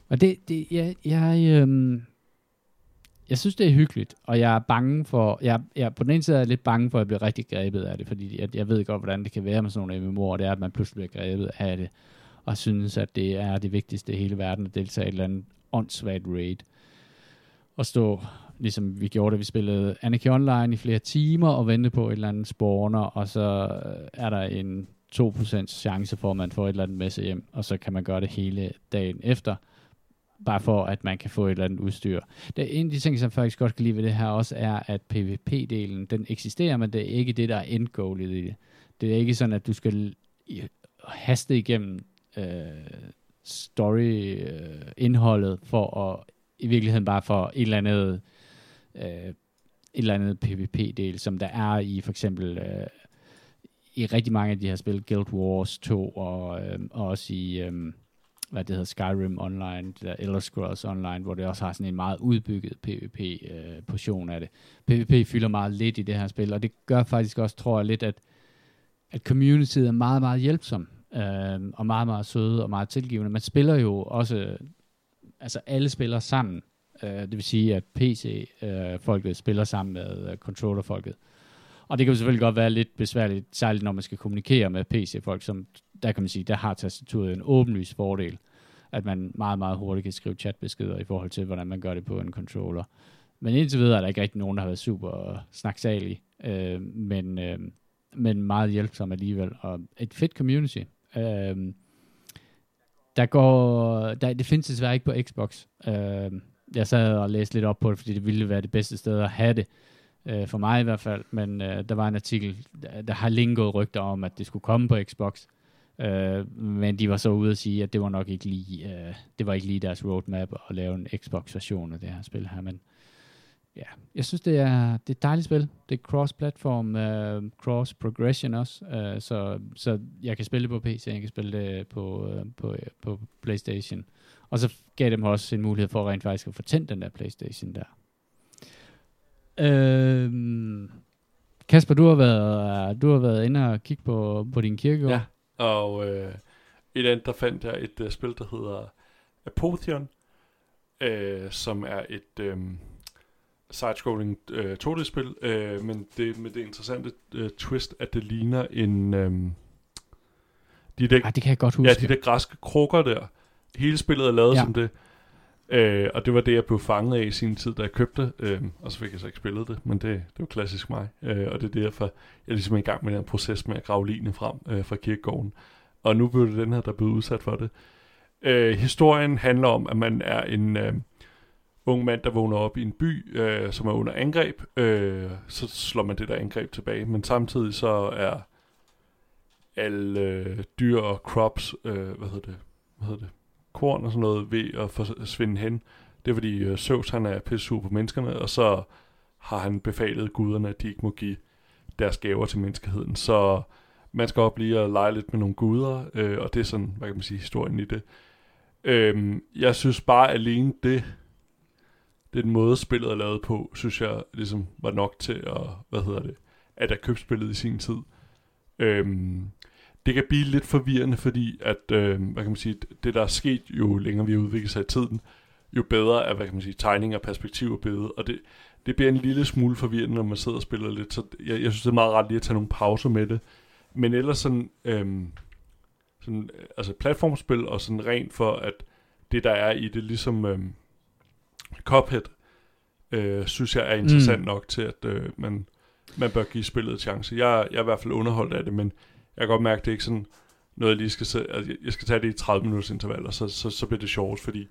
Og det, det jeg, jeg, øhm, jeg synes, det er hyggeligt, og jeg er bange for, jeg, jeg, på den ene side er jeg lidt bange for, at jeg bliver rigtig grebet af det, fordi jeg, jeg ved godt, hvordan det kan være med sådan nogle MMO'er, det er, at man pludselig bliver grebet af det, og synes, at det er det vigtigste i hele verden at deltage i et eller andet åndssvagt raid. Og stå, ligesom vi gjorde det, vi spillede Anarchy Online i flere timer, og vente på et eller andet spawner, og så øh, er der en 2% chance for, at man får et eller andet med sig hjem, og så kan man gøre det hele dagen efter, bare for at man kan få et eller andet udstyr. Det en af de ting, som jeg faktisk godt kan lide ved det her også, er, at PvP-delen, den eksisterer, men det er ikke det, der er endgoalet i det. Det er ikke sådan, at du skal haste igennem øh, story-indholdet øh, for at i virkeligheden bare for et eller andet øh, et eller andet PvP-del, som der er i for eksempel øh, i rigtig mange af de her spil, Guild Wars 2 og, øh, og også i øh, hvad det hedder, Skyrim Online, det der Elder Scrolls Online, hvor det også har sådan en meget udbygget PvP-portion øh, af det. PvP fylder meget lidt i det her spil, og det gør faktisk også, tror jeg, lidt, at, at communityet er meget, meget hjælpsom, øh, og meget, meget søde og meget tilgivende. Man spiller jo også, altså alle spiller sammen, øh, det vil sige, at PC-folket øh, spiller sammen med øh, controller-folket. Og det kan jo selvfølgelig godt være lidt besværligt, særligt når man skal kommunikere med PC-folk, som der kan man sige, der har tastaturet en åbenlys fordel, at man meget, meget hurtigt kan skrive chatbeskeder i forhold til, hvordan man gør det på en controller. Men indtil videre er der ikke rigtig nogen, der har været super snaksalige, øh, men, øh, men meget hjælpsom alligevel, og et fedt community. Øh, der går, der, det findes desværre ikke på Xbox. Øh, jeg sad og læste lidt op på det, fordi det ville være det bedste sted at have det, øh, for mig i hvert fald, men øh, der var en artikel, der, der har længe gået rygter om, at det skulle komme på Xbox, øh, men de var så ude at sige, at det var nok ikke lige, øh, det var ikke lige deres roadmap at lave en Xbox-version af det her spil her, men ja, jeg synes, det er, det er et dejligt spil. Det er cross-platform, øh, cross-progression også, øh, så, så jeg kan spille det på PC, jeg kan spille det på, øh, på, på Playstation. Og så gav dem også en mulighed for rent faktisk at få tændt den der Playstation der. Øhm, Kasper, du har været, du har været inde og kigge på, på din kirkegård. Ja, og øh, et andet, der fandt jeg et uh, spil, der hedder Apotheon, øh, som er et, øh, side-scrolling øh, 2D-spil, øh, men det med det interessante øh, twist, at det ligner en... Øh, de der, Ej, det kan jeg godt huske. ja, de der græske krukker der. Hele spillet er lavet ja. som det. Øh, og det var det, jeg blev fanget af i sin tid, da jeg købte. Øh, og så fik jeg så ikke spillet det, men det, det var klassisk mig. Øh, og det er derfor, jeg ligesom er ligesom i gang med den proces med at grave linjen frem øh, fra kirkegården. Og nu blev det den her, der blev udsat for det. Øh, historien handler om, at man er en øh, ung mand, der vågner op i en by, øh, som er under angreb. Øh, så slår man det der angreb tilbage. Men samtidig så er alle øh, dyr og crops, øh, hvad hedder det, hvad hedder det, korn og sådan noget, ved at forsvinde hen. Det er fordi øh, Zeus han er pisse på menneskerne, og så har han befalet guderne, at de ikke må give deres gaver til menneskeheden. Så man skal op lige og lege lidt med nogle guder, øh, og det er sådan, hvad kan man sige, historien i det. Øh, jeg synes bare alene det, den måde spillet er lavet på, synes jeg ligesom var nok til at, hvad hedder det, at jeg købte spillet i sin tid. Øhm, det kan blive lidt forvirrende, fordi at, øh, hvad kan man sige, det der er sket, jo længere vi har udviklet sig i tiden, jo bedre er, hvad kan man sige, tegning og perspektiv er blevet, og det, det bliver en lille smule forvirrende, når man sidder og spiller lidt, så jeg, jeg synes, det er meget ret lige at tage nogle pauser med det. Men ellers sådan, øhm, sådan øh, altså platformspil og sådan rent for, at det der er i det, ligesom øhm, Cuphead, øh, synes jeg er interessant mm. nok til, at øh, man, man bør give spillet en chance. Jeg, jeg er i hvert fald underholdt af det, men jeg kan godt mærke, at det er ikke sådan noget, jeg lige skal, se, altså, jeg skal tage det i 30 minutters intervaller, så, så, så bliver det sjovt, fordi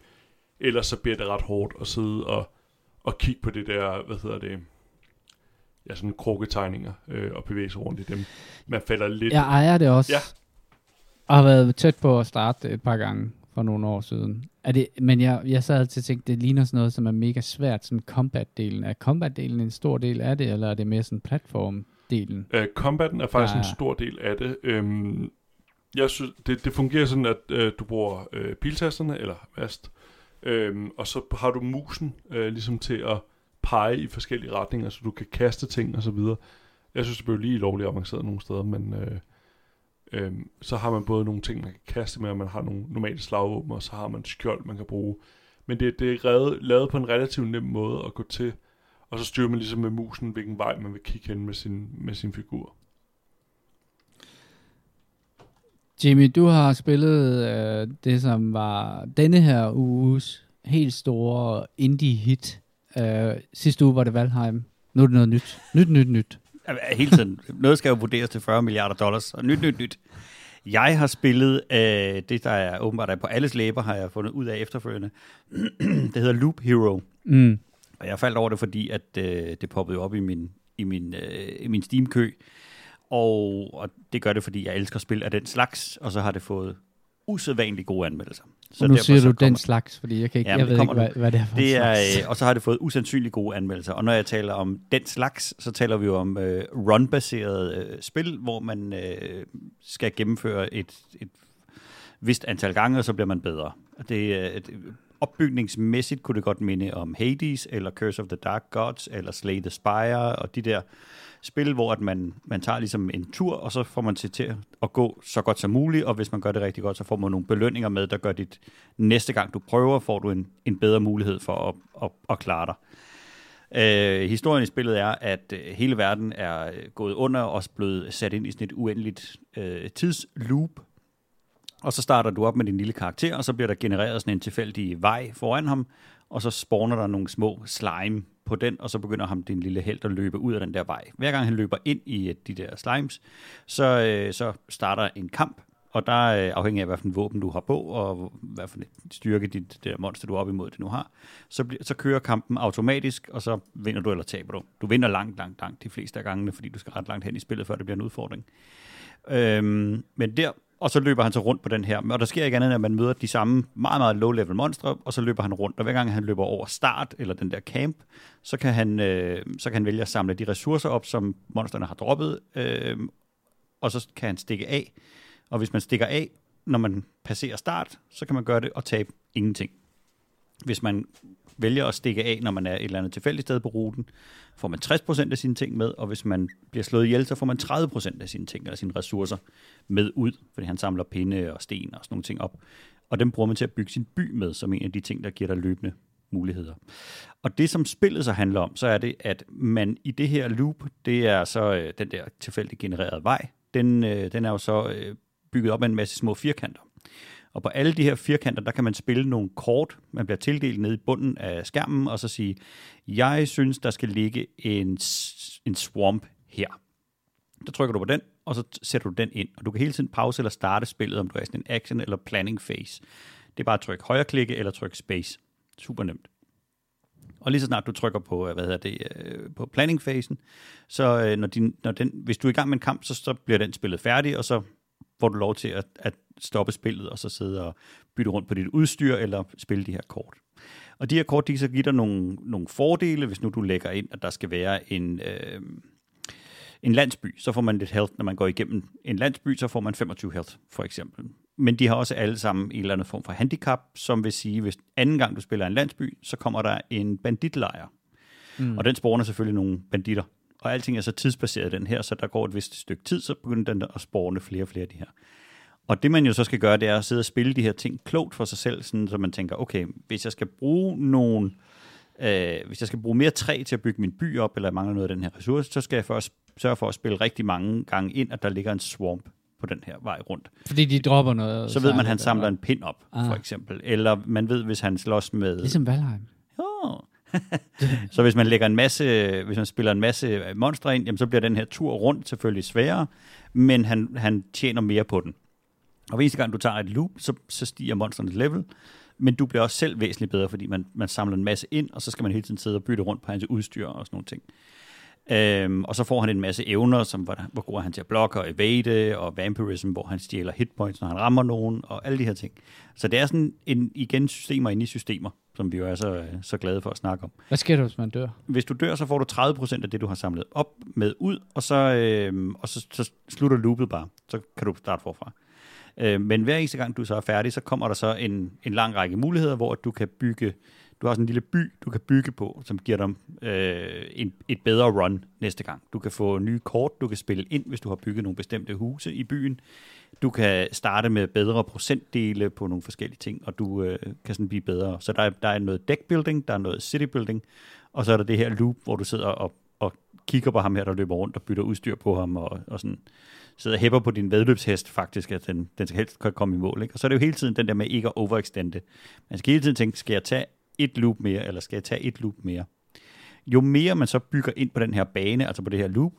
ellers så bliver det ret hårdt at sidde og, og kigge på det der, hvad hedder det, ja, sådan krukketegninger øh, og bevæge sig rundt i dem. Man falder lidt... Jeg ejer det også. Ja. Og har været tæt på at starte et par gange for nogle år siden. Er det, men jeg, jeg sad altid og tænkte, det ligner sådan noget, som er mega svært, sådan combat-delen. Er combat-delen en stor del af det, eller er det mere sådan platform-delen? Øh, combaten er faktisk Ja, en stor del af det. Øhm, jeg synes, det, det fungerer sådan, at øh, du bruger øh, piltasterne, eller vast, øhm, og så har du musen øh, ligesom til at pege i forskellige retninger, så du kan kaste ting og så videre. Jeg synes, det bliver lige lovligt avanceret nogle steder, men øh, øh, så har man både nogle ting, man kan kaste med, og man har nogle normale slagvåben, og så har man skjold, man kan bruge. Men det, det er revet, lavet på en relativt nem måde at gå til, og så styrer man ligesom med musen, hvilken vej man vil kigge hen med sin, med sin figur. Jimmy, du har spillet øh, det, som var denne her uges helt store indie-hit. Øh, sidste uge var det Valheim. Nu er det noget nyt. Nyt, nyt, nyt. Ja, Hele tiden. Noget skal jo vurderes til 40 milliarder dollars. Og nyt, nyt, nyt. Jeg har spillet øh, det, der er åbenbart er på alles læber, har jeg fundet ud af efterfølgende. <clears throat> det hedder Loop Hero. Mm. Og jeg faldt over det, fordi at, øh, det poppede op i min, i min, øh, i min Steam-kø. Og, og det gør det, fordi jeg elsker spil af den slags, og så har det fået usædvanligt gode anmeldelser. Så Og nu derfor siger så du den slags, fordi jeg, kan ikke, Ja, jeg ved det ikke, hvad, hvad det er for Det er, øh, og så har det fået usandsynligt gode anmeldelser. Og når jeg taler om den slags, så taler vi jo om øh, run-baseret øh, spil, hvor man øh, skal gennemføre et, et vist antal gange, og så bliver man bedre. Og Det, er et, opbygningsmæssigt kunne det godt minde om Hades, eller Curse of the Dark Gods, eller Slay the Spire, og de der spil, hvor at man, man tager ligesom en tur, og så får man til, til at gå så godt som muligt, og hvis man gør det rigtig godt, så får man nogle belønninger med, der gør dit næste gang du prøver, får du en, en bedre mulighed for at, at, at klare dig. Øh, historien i spillet er, at øh, hele verden er øh, gået under og også blevet sat ind i sådan et uendeligt øh, tidsloop. Og så starter du op med din lille karakter, og så bliver der genereret sådan en tilfældig vej foran ham, og så spawner der nogle små slime på den, og så begynder ham, din lille held, at løbe ud af den der vej. Hver gang han løber ind i øh, de der slimes, så, øh, så starter en kamp, og der øh, afhængig af, hvad for en våben du har på, og hvad for en styrke dit det der monster, du er op imod, det nu har, så, bliver, så kører kampen automatisk, og så vinder du eller taber du. Du vinder langt, langt, langt de fleste af gangene, fordi du skal ret langt hen i spillet, før det bliver en udfordring. Øhm, men der, og så løber han så rundt på den her, og der sker ikke andet, end at man møder de samme meget, meget low-level monstre, og så løber han rundt, og hver gang han løber over start, eller den der camp, så kan han, øh, så kan han vælge at samle de ressourcer op, som monsterne har droppet, øh, og så kan han stikke af, og hvis man stikker af, når man passerer start, så kan man gøre det og tabe ingenting. Hvis man vælger at stikke af, når man er et eller andet tilfældigt sted på ruten, får man 60% af sine ting med, og hvis man bliver slået ihjel, så får man 30% af sine ting, eller sine ressourcer med ud, fordi han samler pinde og sten og sådan nogle ting op. Og dem bruger man til at bygge sin by med, som en af de ting, der giver dig løbende muligheder. Og det, som spillet så handler om, så er det, at man i det her loop, det er så øh, den der tilfældigt genererede vej, den, øh, den er jo så øh, bygget op af en masse små firkanter. Og på alle de her firkanter, der kan man spille nogle kort, man bliver tildelt nede i bunden af skærmen, og så sige, jeg synes, der skal ligge en, en swamp her. Der trykker du på den, og så sætter du den ind. Og du kan hele tiden pause eller starte spillet, om du er i sådan en action eller planning phase. Det er bare at trykke højre klikke eller trykke space. Super nemt. Og lige så snart du trykker på, øh, hvad hedder det, øh, på planning-fasen, så øh, når, din, når den, hvis du er i gang med en kamp, så, så bliver den spillet færdig, og så får du lov til at, at stoppe spillet, og så sidde og bytte rundt på dit udstyr, eller spille de her kort. Og de her kort, de kan så give dig nogle, nogle fordele, hvis nu du lægger ind, at der skal være en, øh, en landsby, så får man lidt health, når man går igennem en landsby, så får man 25 health, for eksempel. Men de har også alle sammen en eller anden form for handicap, som vil sige, hvis anden gang du spiller en landsby, så kommer der en banditlejr. Mm. Og den spawner selvfølgelig nogle banditter. Og alting er så tidsbaseret den her, så der går et vist stykke tid, så begynder den at spawne flere og flere af de her. Og det man jo så skal gøre, det er at sidde og spille de her ting klogt for sig selv, sådan, så man tænker, okay, hvis jeg skal bruge nogle, øh, hvis jeg skal bruge mere træ til at bygge min by op, eller jeg mangler noget af den her ressource, så skal jeg først sørge for at spille rigtig mange gange ind, at der ligger en swamp på den her vej rundt. Fordi de dropper noget. Så ved man, at han samler en pind op, ah. for eksempel. Eller man ved, hvis han slås med... Ligesom Valheim. Oh. <laughs> så hvis man lægger en masse, hvis man spiller en masse monstre ind, jamen, så bliver den her tur rundt selvfølgelig sværere, men han, han tjener mere på den. Og hver eneste gang du tager et loop, så, så stiger monsternes level, men du bliver også selv væsentligt bedre, fordi man, man samler en masse ind, og så skal man hele tiden sidde og bytte rundt på hans udstyr og sådan nogle ting. Øhm, og så får han en masse evner, som hvor, hvor god er han til at blokke og evade, og vampirism, hvor han stjæler hitpoints, når han rammer nogen, og alle de her ting. Så det er sådan en, igen systemer inde i systemer, som vi jo er så, så glade for at snakke om. Hvad sker der, hvis man dør? Hvis du dør, så får du 30% af det, du har samlet op med ud, og så, øhm, og så, så slutter loopet bare. Så kan du starte forfra. Øh, men hver eneste gang, du så er færdig, så kommer der så en, en lang række muligheder, hvor du kan bygge du har sådan en lille by, du kan bygge på, som giver dig øh, en, et bedre run næste gang. Du kan få nye kort, du kan spille ind, hvis du har bygget nogle bestemte huse i byen. Du kan starte med bedre procentdele på nogle forskellige ting, og du øh, kan sådan blive bedre. Så der er, der er noget deck building, der er noget city building, og så er der det her loop, hvor du sidder og, og kigger på ham her, der løber rundt og bytter udstyr på ham, og, og sådan sidder og hæpper på din vedløbshest faktisk, at den, den skal helst komme i mål. Ikke? Og så er det jo hele tiden den der med ikke at overextende. Man skal hele tiden tænke, skal jeg tage et loop mere, eller skal jeg tage et loop mere? Jo mere man så bygger ind på den her bane, altså på det her loop,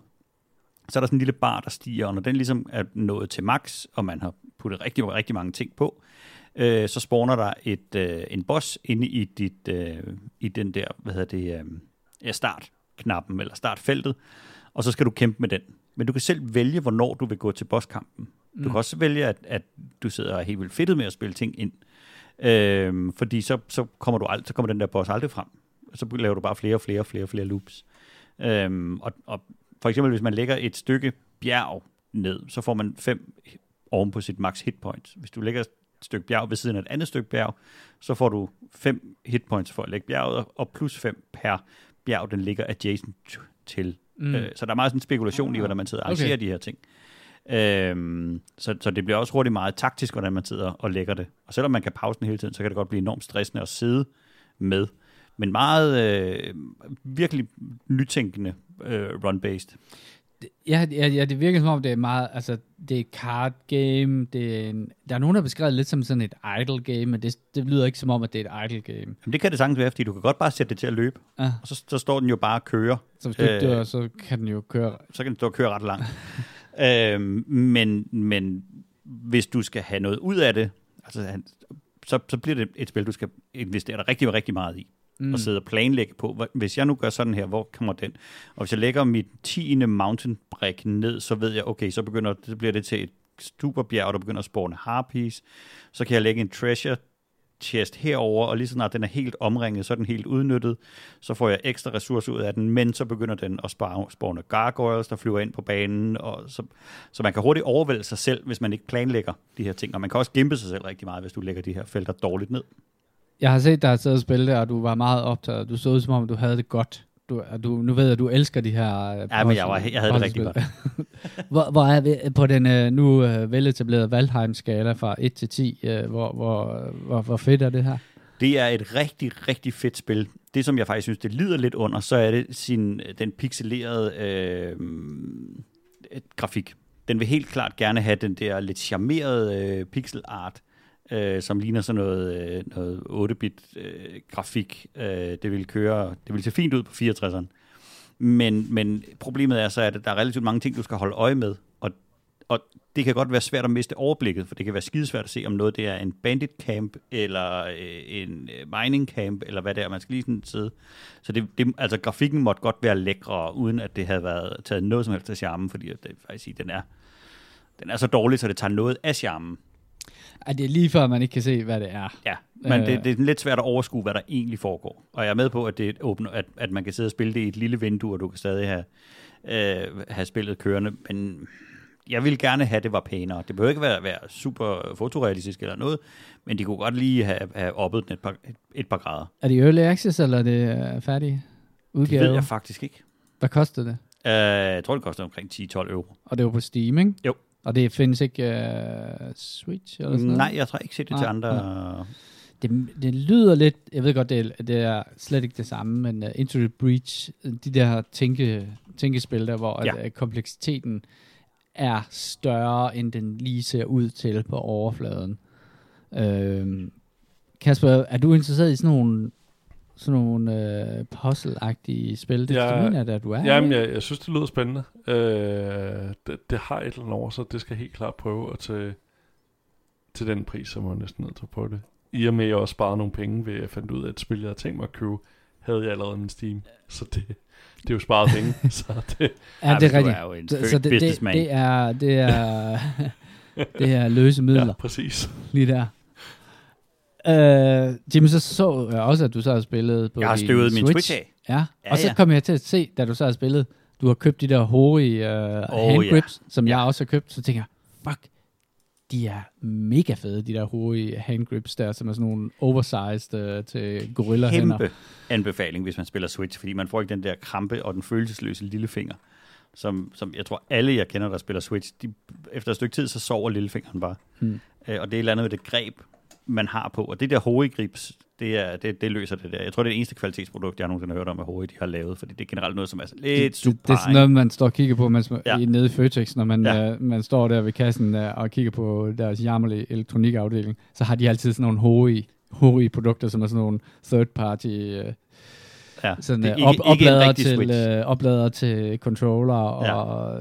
så er der sådan en lille bar, der stiger, og når den ligesom er nået til max, og man har puttet rigtig, rigtig mange ting på, øh, så spawner der et, øh, en boss inde i, dit, øh, i den der, hvad hedder det, øh, startknappen, eller startfeltet, og så skal du kæmpe med den. Men du kan selv vælge, hvornår du vil gå til bosskampen. Du mm. kan også vælge, at, at du sidder helt vildt fedtet med at spille ting ind. Øhm, fordi så, så, kommer du ald- så kommer den der boss aldrig frem. Så laver du bare flere og flere og flere og flere loops. Øhm, og, og for eksempel, hvis man lægger et stykke bjerg ned, så får man fem oven på sit max hit points. Hvis du lægger et stykke bjerg ved siden af et andet stykke bjerg, så får du fem hit points for at lægge bjerget, og plus fem per bjerg, den ligger adjacent til. Mm. Øh, så der er meget sådan spekulation ah, i, hvordan man sidder og arrangerer okay. de her ting. Øhm, så, så det bliver også hurtigt meget taktisk, hvordan man sidder og lægger det. Og selvom man kan pause den hele tiden, så kan det godt blive enormt stressende at sidde med. Men meget øh, virkelig nytænkende øh, run-based. Ja, ja, ja, det virker som om, det er meget, altså, det er card game, det er en, der er nogen, der beskrevet lidt som sådan et idle game, men det, det lyder ikke som om, at det er et idle game. Jamen, det kan det sagtens være, fordi du kan godt bare sætte det til at løbe, ja. og så, så står den jo bare og kører. Så hvis du ikke dør, så kan den jo køre... Så kan den stå og køre ret langt. <laughs> øhm, men, men hvis du skal have noget ud af det, altså, så, så bliver det et spil, du skal investere rigtig, rigtig meget i. Mm. Og sidde og planlægge på, hvis jeg nu gør sådan her, hvor kommer den? Og hvis jeg lægger mit 10. mountain brick ned, så ved jeg, okay, så, begynder, så bliver det til et superbjerg, der begynder at spawne harpies. Så kan jeg lægge en treasure chest herover, og lige så snart den er helt omringet, så er den helt udnyttet. Så får jeg ekstra ressourcer ud af den, men så begynder den at spawne gargoyles, der flyver ind på banen, og så, så man kan hurtigt overvælde sig selv, hvis man ikke planlægger de her ting, og man kan også gimpe sig selv rigtig meget, hvis du lægger de her felter dårligt ned. Jeg har set dig sidde og spille det, og du var meget optaget. Du så ud som om, du havde det godt. Du, du, nu ved jeg, at du elsker de her... Øh, ja, men jeg, var, jeg havde det rigtig godt. <laughs> hvor, hvor er vi på den uh, nu uh, veletablerede Valheim-skala fra 1 til 10? Uh, hvor, hvor, hvor, hvor fedt er det her? Det er et rigtig, rigtig fedt spil. Det, som jeg faktisk synes, det lider lidt under, så er det sin, den pixelerede øh, grafik. Den vil helt klart gerne have den der lidt charmerede øh, pixel art, øh, som ligner sådan noget, øh, noget 8-bit øh, grafik. Øh, det vil køre, det vil se fint ud på 64'eren. Men, men problemet er så, at der er relativt mange ting, du skal holde øje med. Og, og det kan godt være svært at miste overblikket, for det kan være skidesvært at se, om noget det er en bandit camp, eller øh, en øh, mining camp, eller hvad det er. Man skal lige sådan sidde. Så det, det, altså, grafikken måtte godt være lækre, uden at det havde været taget noget som helst af charmen, fordi det, faktisk den er, den er så dårlig, så det tager noget af charmen. Er det er lige før, man ikke kan se, hvad det er. Ja, men Øh. det, det er lidt svært at overskue, hvad der egentlig foregår. Og jeg er med på, at, det er et åbent, at, at man kan sidde og spille det i et lille vindue, og du kan stadig have, øh, have spillet kørende, men jeg vil gerne have, at det var pænere. Det behøver ikke være, være super fotorealistisk eller noget, men de kunne godt lige have, have oppet den et par, et, et par grader. Er det early access, eller er det øh, færdig Det udgave? ved jeg faktisk ikke. Hvad koster det? Uh, jeg tror, det koster omkring 10-12 euro. Og det var på Steam, ikke? Jo. Og det findes ikke uh, Switch eller sådan noget? Nej, jeg tror ikke set det til Nej, andre. Det, det lyder lidt, jeg ved godt, det er, det er slet ikke det samme, men uh, Into the Breach, øh, de der tænke, tænkespil der, hvor Ja. at, kompleksiteten er større, end den lige ser ud til på overfladen. Øhm, Kasper, er du interesseret i sådan nogle, sådan nogle øh, puzzle-agtige spil? Det Ja, mener jeg da, du er. Jamen, ikke? jeg, jeg synes, det lyder spændende. Øh, det, det har et eller andet over, så det skal jeg helt klart prøve at til, til den pris, som jeg er næsten nødt til at prøve det. I og med, at jeg også sparede nogle penge ved, at jeg fandt ud af, at et spil, jeg havde tænkt mig at købe, havde jeg allerede i min Steam. Så det, det er jo sparet <laughs> penge. så det, Ja, det er rigtigt. er jo en Så, det, det, det, er, det er, <laughs> det er løse midler. ja, præcis. lige der. Øh, Jimmy, så så jeg også, at du så har spillet på Jeg har din støvet min Switch. Af. Ja, Ja, og så ja. kom jeg til at se, da du så har spillet, du har købt de der Hori uh, Oh, hand ja. grips, som jeg også har købt, så tænker jeg, fuck, de er mega fede, de der Hori hand grips der, som er sådan nogle oversized uh, til gorilla hænder. Kæmpe anbefaling, hvis man spiller Switch, fordi man får ikke den der krampe og den følelsesløse lillefinger, som, som jeg tror alle, jeg kender, der spiller Switch, de, efter et stykke tid, så sover lillefingeren bare. Hmm. Øh, og det er et eller andet med det greb, man har på. Og det der Hori-grips, det, er, det, det løser det der. Jeg tror, det er det eneste kvalitetsprodukt, jeg nogensinde har hørt om, at Hori de har lavet, fordi det er generelt noget, som er lidt det, super. det, det er sådan noget, man står og kigger på, mens man, Ja. ja. nede i Føtex, når man, Ja. ja. uh, man står der ved kassen uh, og kigger på deres jammerlige elektronikafdeling, så har de altid sådan nogle Hori, Hori-produkter, som er sådan nogle third-party uh, ja. sådan, det er øh, op, ikke, ikke oplader, til, øh, oplader til controller og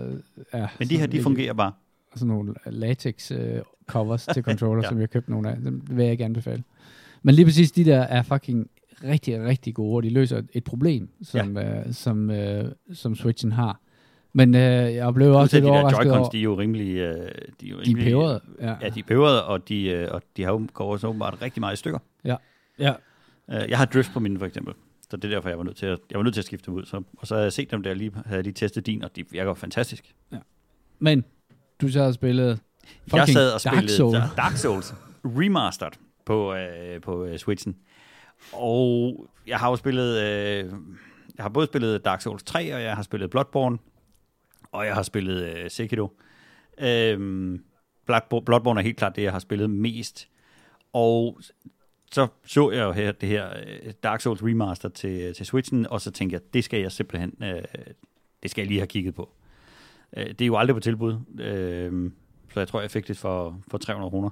ja, Men de her, de fungerer bare. Sådan nogle latex øh, covers til <laughs> controller, Ja. ja. som jeg har købt nogle af. Dem vil jeg ikke anbefale. Men lige præcis de der er fucking rigtig, rigtig gode, og de løser et, problem, som, ja. øh, som, øh, som Switchen har. Men øh, jeg blev også lidt de der overrasket Joy-Cons, over, de er jo rimelig... Øh, de er, jo de rimelig, peberede. Ja. Ja, de er peberede, og de, øh, og de har jo går også åbenbart rigtig meget i stykker. ja. Øh, Jeg har drift på mine, for eksempel. Så det er derfor, jeg var nødt til at, jeg var nødt til at skifte dem ud. Så, og så har jeg set dem der lige, havde jeg lige testet din, og de virker fantastisk. Men du så har spillet jeg sad og Dark spillede Souls. Dark, Dark Souls Remastered på, øh, på øh, Switchen. Og jeg har jo spillet, øh, jeg har både spillet Dark Souls 3, og jeg har spillet Bloodborne, og jeg har spillet øh, Sekiro. Øhm, Bloodborne, Bloodborne er helt klart det, jeg har spillet mest. Og så så jeg jo her, det her øh, Dark Souls Remaster til, til Switchen, og så tænkte jeg, det skal jeg simpelthen, øh, det skal jeg lige have kigget på. Øh, det er jo aldrig på tilbud, øh, så jeg tror, jeg fik det for, for 300 kroner.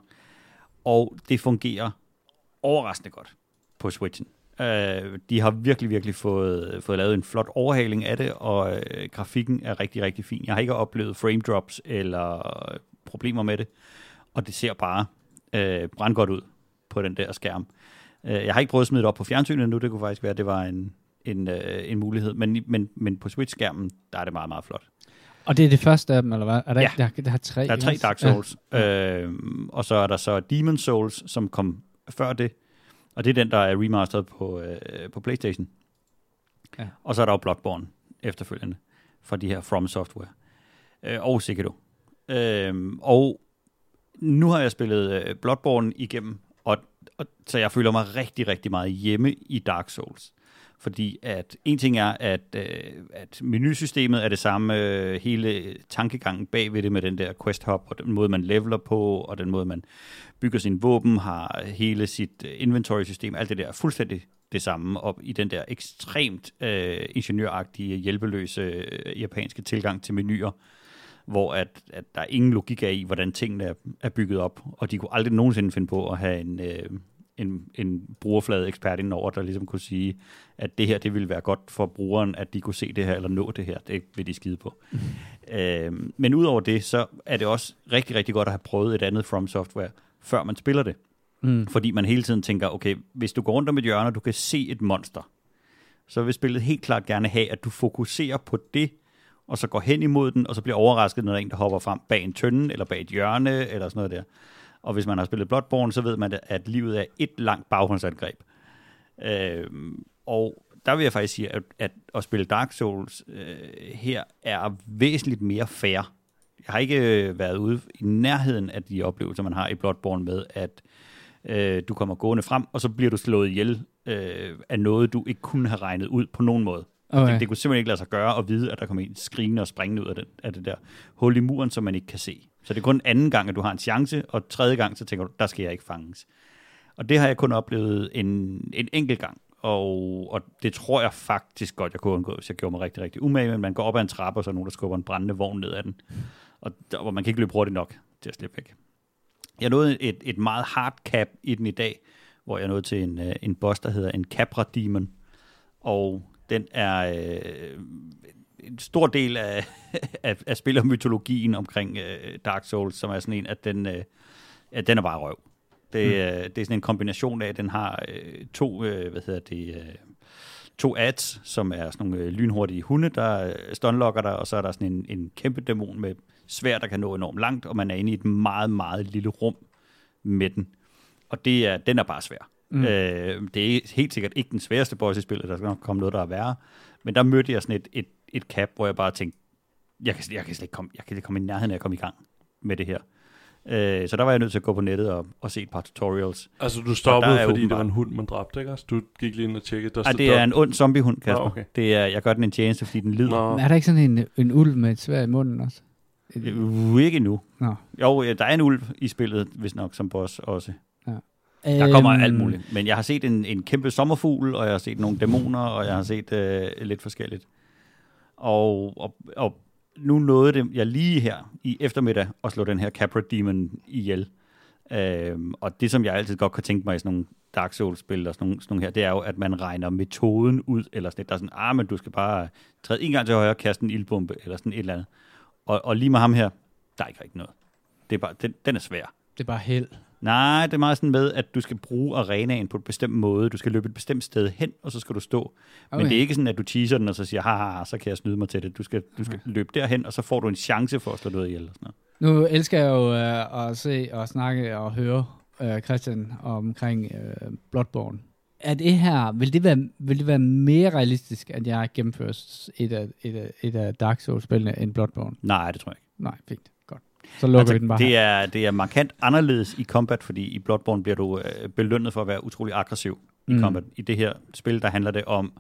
Og det fungerer overraskende godt på Switchen. Øh, de har virkelig, virkelig fået, fået lavet en flot overhaling af det, og øh, grafikken er rigtig, rigtig fin. Jeg har ikke oplevet frame drops eller problemer med det, og det ser bare øh, brandgodt ud på den der skærm. Øh, jeg har ikke prøvet at smide det op på fjernsynet endnu, det kunne faktisk være, at det var en, en, øh, en mulighed, men, men, men på Switch-skærmen, der er det meget, meget flot. Og det er det første af dem, eller hvad? Er der, Ja. ikke, der, der er tre? Der er tre? Dark Souls, ja. øh, og så er der så Demon Souls, som kom før det, og det er den, der er remasteret på, øh, på Playstation. Ja. Og så er der jo Bloodborne efterfølgende, fra de her From Software, øh, og Sekiro. Øh, og nu har jeg spillet øh, Bloodborne igennem, og, og, så jeg føler mig rigtig, rigtig meget hjemme i Dark Souls. Fordi at en ting er, at, øh, at menusystemet er det samme, øh, hele tankegangen bag ved det med den der quest hop, og den måde, man leveler på, og den måde, man bygger sin våben, har hele sit øh, inventory-system, alt det der er fuldstændig det samme, og i den der ekstremt øh, ingeniøragtige, hjælpeløse øh, japanske tilgang til menuer, hvor at, at der er ingen logik af i, hvordan tingene er, er bygget op, og de kunne aldrig nogensinde finde på at have en, øh, en, en brugerflade ekspert indover, der ligesom kunne sige, at det her, det ville være godt for brugeren, at de kunne se det her, eller nå det her. Det vil de skide på. Mm. Øh, men udover det, så er det også rigtig, rigtig godt at have prøvet et andet From Software, før man spiller det. Mm. Fordi man hele tiden tænker, okay, hvis du går rundt om et hjørne, og du kan se et monster, så vil spillet helt klart gerne have, at du fokuserer på det, og så går hen imod den, og så bliver overrasket, når der er en, der hopper frem bag en tønde, eller bag et hjørne, eller sådan noget der. Og hvis man har spillet Bloodborne, så ved man, at livet er et langt baghåndsangreb. Øh, og der vil jeg faktisk sige, at, at at spille Dark Souls øh, her er væsentligt mere fair. Jeg har ikke øh, været ude i nærheden af de oplevelser, man har i Bloodborne med, at øh, du kommer gående frem, og så bliver du slået ihjel øh, af noget, du ikke kunne have regnet ud på nogen måde. Okay. Det, det kunne simpelthen ikke lade sig gøre at vide, at der kommer en skrigende og springende ud af det, af det der hul i muren, som man ikke kan se. Så det er kun anden gang, at du har en chance, og tredje gang, så tænker du, der skal jeg ikke fanges. Og det har jeg kun oplevet en, en enkelt gang. Og, og det tror jeg faktisk godt, jeg kunne undgå, hvis jeg gjorde mig rigtig, rigtig umage, men man går op ad en trappe, og så er nogen, der skubber en brændende vogn ned ad den. Og der, hvor man kan ikke løbe hurtigt nok til at slippe væk. Jeg nåede et, et meget hard cap i den i dag, hvor jeg nåede til en, øh, en boss, der hedder en Capra Demon. Og den er øh, en stor del af, af, af spillermytologien omkring øh, Dark Souls, som er sådan en, at den, øh, at den er bare røv. Det, mm. øh, det er sådan en kombination af, at den har øh, to, øh, hvad hedder det, øh, to ads, som er sådan nogle øh, lynhurtige hunde, der øh, stunlocker dig, og så er der sådan en, en kæmpe dæmon med svær, der kan nå enormt langt, og man er inde i et meget, meget lille rum med den. Og det er, den er bare svær. Mm. Øh, det er helt sikkert ikke den sværeste boss i spillet, der skal nok komme noget, der er værre. Men der mødte jeg sådan et, et, et cap, hvor jeg bare tænkte, jeg kan, jeg kan slet ikke komme, jeg kan ikke komme i nærheden af at komme i gang med det her. Øh, så der var jeg nødt til at gå på nettet og, og se et par tutorials. Altså du stoppede, fordi åbenbart... det var en hund, man dræbte, ikke? Altså, du gik lige ind og tjekkede. Der Ej, det er en ond zombiehund, Kasper. Nå, okay. det er, jeg gør den en tjeneste, fordi den lider. Nå. Er der ikke sådan en, en ulv med et svær i munden også? Uh, ikke nu. Nå. Jo, der er en ulv i spillet, hvis nok, som boss også. Der kommer øhm, alt muligt. Men jeg har set en, en kæmpe sommerfugl, og jeg har set nogle dæmoner, og jeg har set øh, lidt forskelligt. Og, og, og nu nåede det jeg lige her i eftermiddag at slå den her Capra Demon ihjel. Øhm, og det, som jeg altid godt kan tænke mig i sådan nogle Dark Souls-spil og sådan nogle, sådan nogle her, det er jo, at man regner metoden ud, eller sådan et, der er sådan, ah, men du skal bare træde en gang til højre og kaste en ildbombe, eller sådan et eller andet. Og, og lige med ham her, der er ikke rigtig noget. Det er bare, den, den er svær. Det er bare held. Nej, det er meget sådan med, at du skal bruge arenaen på et bestemt måde. Du skal løbe et bestemt sted hen, og så skal du stå. Okay. Men det er ikke sådan, at du teaser den, og så siger, haha, så kan jeg snyde mig til det. Du skal, du skal okay. løbe derhen, og så får du en chance for at slå noget ihjel. Og sådan noget. Nu elsker jeg jo uh, at se og snakke og høre uh, Christian omkring uh, Bloodborne. Er det her, vil det være, vil det være mere realistisk, at jeg gennemfører et af, et af, et af Dark Souls-spillene end Bloodborne? Nej, det tror jeg ikke. Nej, fint. Så lukker altså, vi den bare det er, det er markant anderledes i combat, fordi i Bloodborne bliver du øh, belønnet for at være utrolig aggressiv i mm. combat. I det her spil, der handler det om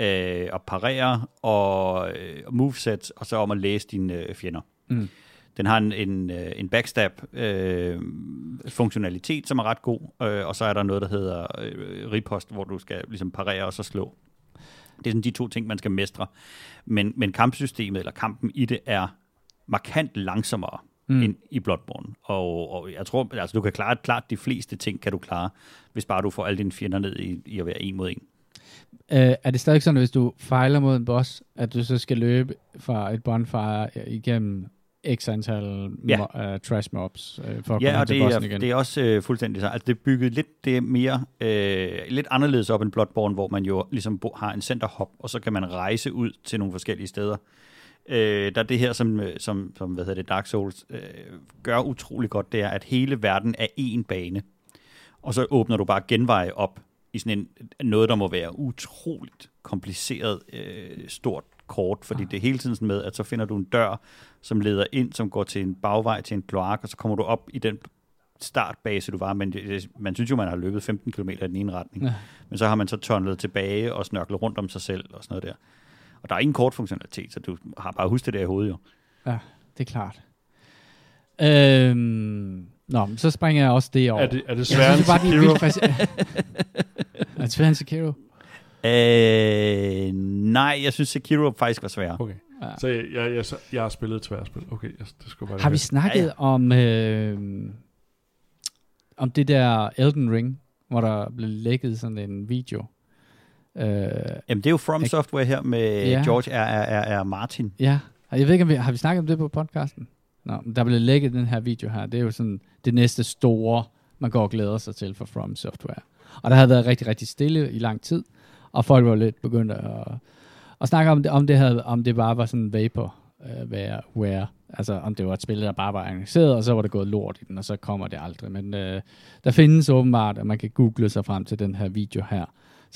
øh, at parere og øh, movesets, og så om at læse dine øh, fjender. Mm. Den har en, en, øh, en backstab-funktionalitet, øh, som er ret god, øh, og så er der noget, der hedder øh, ripost, hvor du skal ligesom parere og så slå. Det er sådan de to ting, man skal mestre. Men, men kampsystemet, eller kampen i det, er markant langsommere mm. end i Bloodborne. Og, og jeg tror, altså du kan klare klart de fleste ting, kan du klare, hvis bare du får alle dine fjender ned i, i at være en mod en. Uh, er det stadig sådan, at hvis du fejler mod en boss, at du så skal løbe fra et bonfire igennem x antal ja. mo- uh, trash mobs uh, for at ja, komme og til bossen er, igen? det er også uh, fuldstændig så. Altså det er bygget lidt, det er mere, uh, lidt anderledes op end Bloodborne, hvor man jo ligesom har en centerhop, og så kan man rejse ud til nogle forskellige steder. Øh, der er det her, som, øh, som, som hvad hedder det, Dark Souls øh, gør utrolig godt, det er, at hele verden er én bane. Og så åbner du bare genveje op i sådan en, noget, der må være utroligt kompliceret, øh, stort kort, fordi det er hele tiden sådan med, at så finder du en dør, som leder ind, som går til en bagvej til en kloak, og så kommer du op i den startbase, du var, men det, man synes jo, man har løbet 15 km i den ene retning. Ja. Men så har man så tonnlet tilbage og snørklet rundt om sig selv og sådan noget der. Og der er ingen kort funktionalitet, så du har bare husket det der i hovedet jo. Ja, det er klart. Øhm, nå, men så springer jeg også det over. Er det, er det sværere end er Sekiro? <laughs> er det sværere end Sekiro? Øh, nej, jeg synes Sekiro faktisk var sværere. Okay. Ja. Så jeg, jeg, jeg, jeg har spillet et tværspil. Okay, jeg, det skulle bare Har vi lige snakket ja, ja. om øh, om det der Elden Ring, hvor der blev lækket sådan en video? Øh, Jamen, det er jo From? Software her med Ja. George R. R. R. Martin. ja, og jeg ved ikke, om vi, har vi snakket om det på podcasten? Nå, der blev lækket den her video her. Det er jo sådan det næste store, man går og glæder sig til for From Software. Og der havde været rigtig, rigtig stille i lang tid, og folk var lidt begyndt at, at snakke om det, om det, havde, om det bare var sådan vapor uh, where, where, altså om det var et spil, der bare var annonceret, og så var det gået lort i den, og så kommer det aldrig. Men uh, der findes åbenbart, at man kan google sig frem til den her video her,